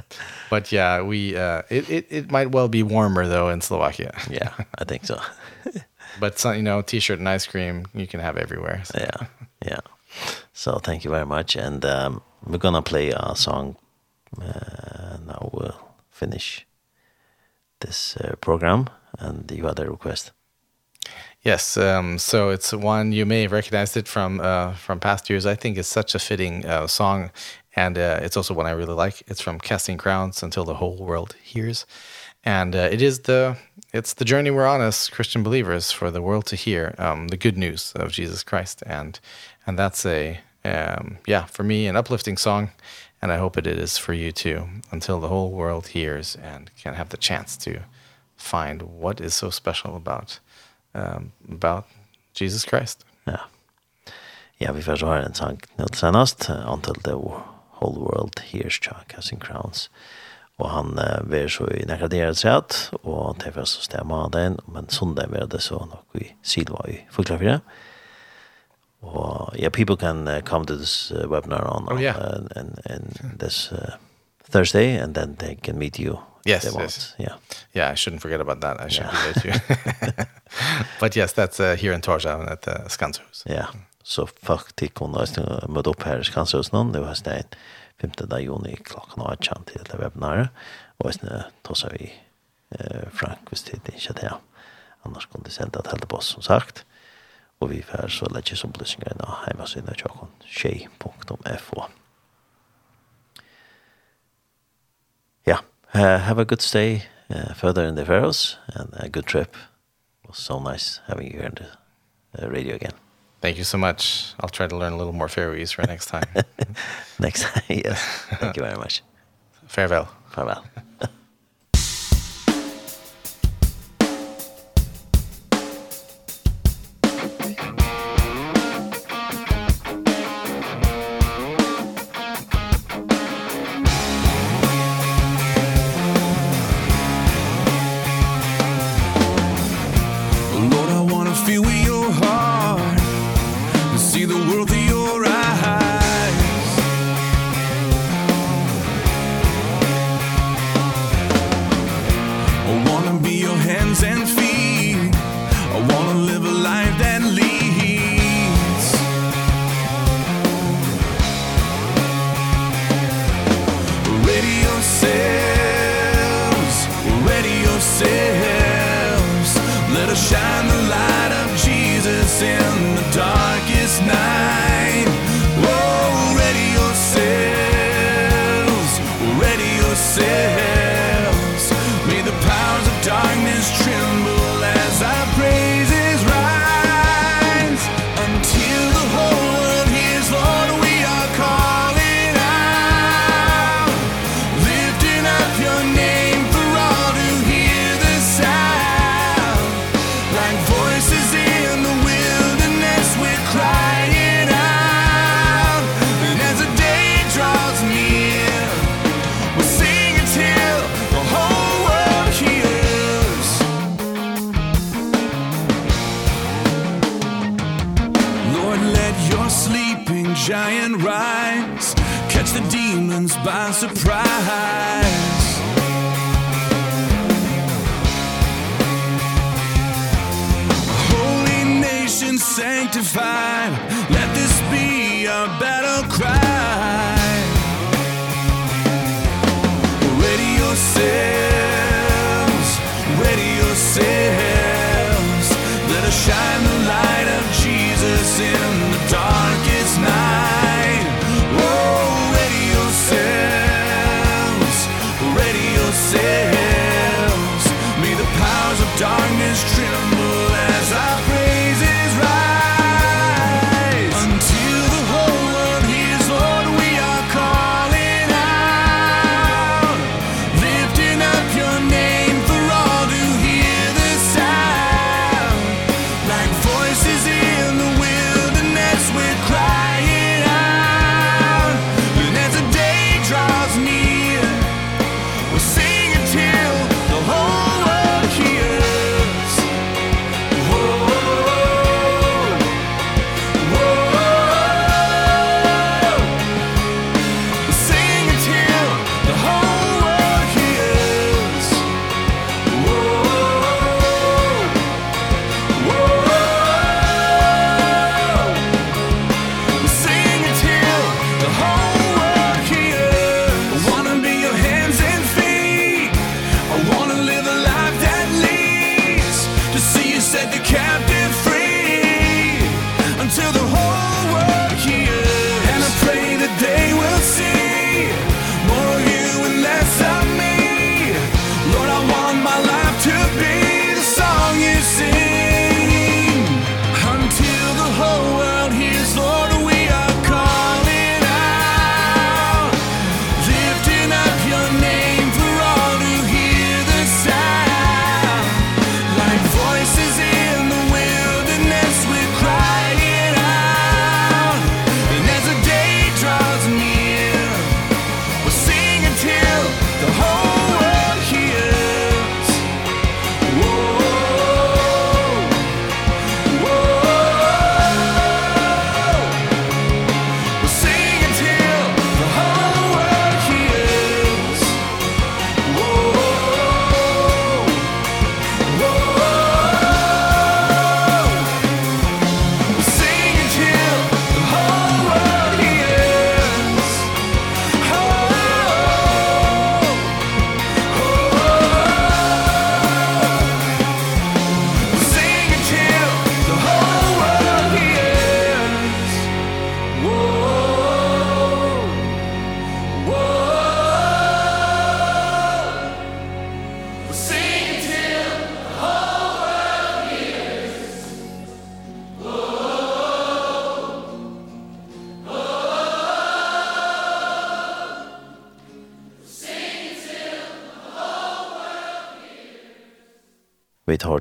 but yeah, we uh, it it it might well be warmer though in Slovakia. (laughs) yeah, I think so. but so, you know, t-shirt and ice cream you can have everywhere. So. Yeah. Yeah. So thank you very much and um we're going to play our song uh, now we'll finish this uh, program and you had a request. Yes, um so it's one you may have recognized it from uh from past years. I think it's such a fitting uh song and uh it's also one I really like. It's from Casting Crowns until the whole world hears. And uh, it is the it's the journey we're on as Christian believers for the world to hear um the good news of Jesus Christ and and that's a um yeah, for me an uplifting song and I hope it is for you too until the whole world hears and can have the chance to find what is so special about um, about Jesus Christ. Ja. Ja, vi får höra en sång nu senast, Until the Whole World Hears Chuck Has in Crowns. Og han uh, vil så i nekraderet sett, og det var så stemma den, men sundag vil det så nok i Silva i Fuglafire. Og ja, people can uh, come to this uh, webinar on, oh, yeah. uh, and, and this uh, Thursday, and then they can meet you. Yes, yes. Yeah. yeah, I shouldn't forget about that. I should yeah. be there too. (laughs) But yes, that's uh, here in Torshavn at uh, Skanshus. Ja, yeah. så faktisk kunne jeg møte opp her i Skanshus nå, det var stedet 5. juni klokken 18 til det webinaret, og jeg tog seg vi Frank hvis det ikke er det. Annars kunne de sende det på oss, som sagt. Og vi får så lette som bløsninger inn av hjemmesiden av tjokken, tjej.fo. Ja, yeah. uh, have a good stay uh, further in the Faroes and a good trip was so nice having you here on the uh, radio again. Thank you so much. I'll try to learn a little more Faroese for next time. (laughs) next time, yes. Thank you very much. (laughs) Farewell. Farewell. (laughs) time Let this be our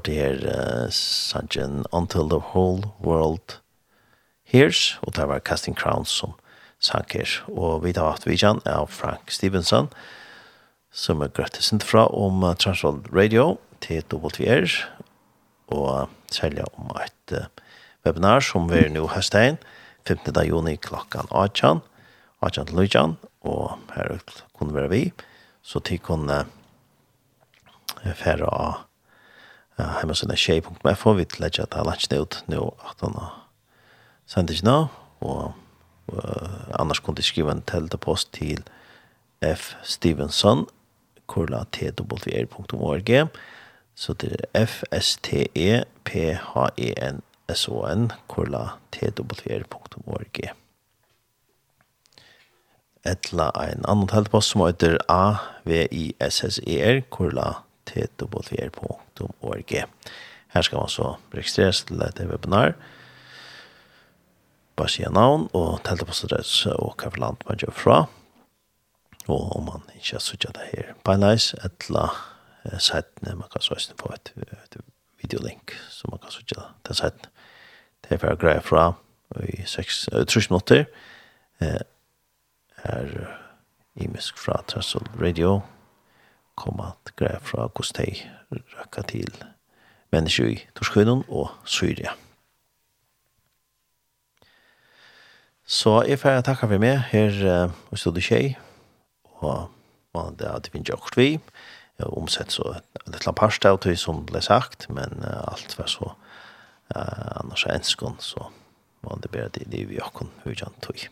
det her uh, sangen Until the Whole World Hears, og det var Casting Crowns som sang her. Og vi tar hatt vidjan av Frank Stevenson, som er gratis fra om uh, Transworld Radio til WR, og særlig om et uh, webinar som vi er nå høstein, 15. juni klokkan 18, 18 til Lujan, og her kunne være vi, så til kunne uh, færre av ja, heimasiden er og vi tillegger at det er langt ut nå, at han har sendt ikke nå, og annars kunne de skrive en teltepost til F. Stevenson, kurla twr.org, så det er F-S-T-E-P-H-E-N-S-O-N, kurla twr.org. Etla ein annan teltepost som heter A-V-I-S-S-E-R, kurla twr.org www.teto.org. Her skal man så registreres til dette webinar. Bare sier navn og telte på stedrelse og hva for land man gjør fra. Og om man ikke har suttet det her på en leis, etla sættene man kan søsne på et, et videolink som man kan suttet til sættene. Det er for å greie fra i 6 minutter. Eh, er imisk fra Trussel Radio komme at greie fra hvordan de røkker til mennesker i Torskøyden og Syria. Så jeg får takke for meg her uh, i Studio Kjei, og man, det er vi finnes jeg også vi. Jeg har omsett så et litt parst av det som ble sagt, men uh, alt var så uh, annars er enskånd, så man det bedre det livet i åkken, hur jeg tog.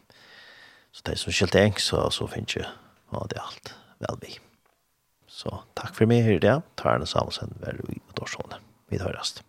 Så det er som skilt eng, så, så finnes jeg, og det alt vel vi. Så takk for meg her i dag. Tar en samsen, vær og i og Vi tar rast.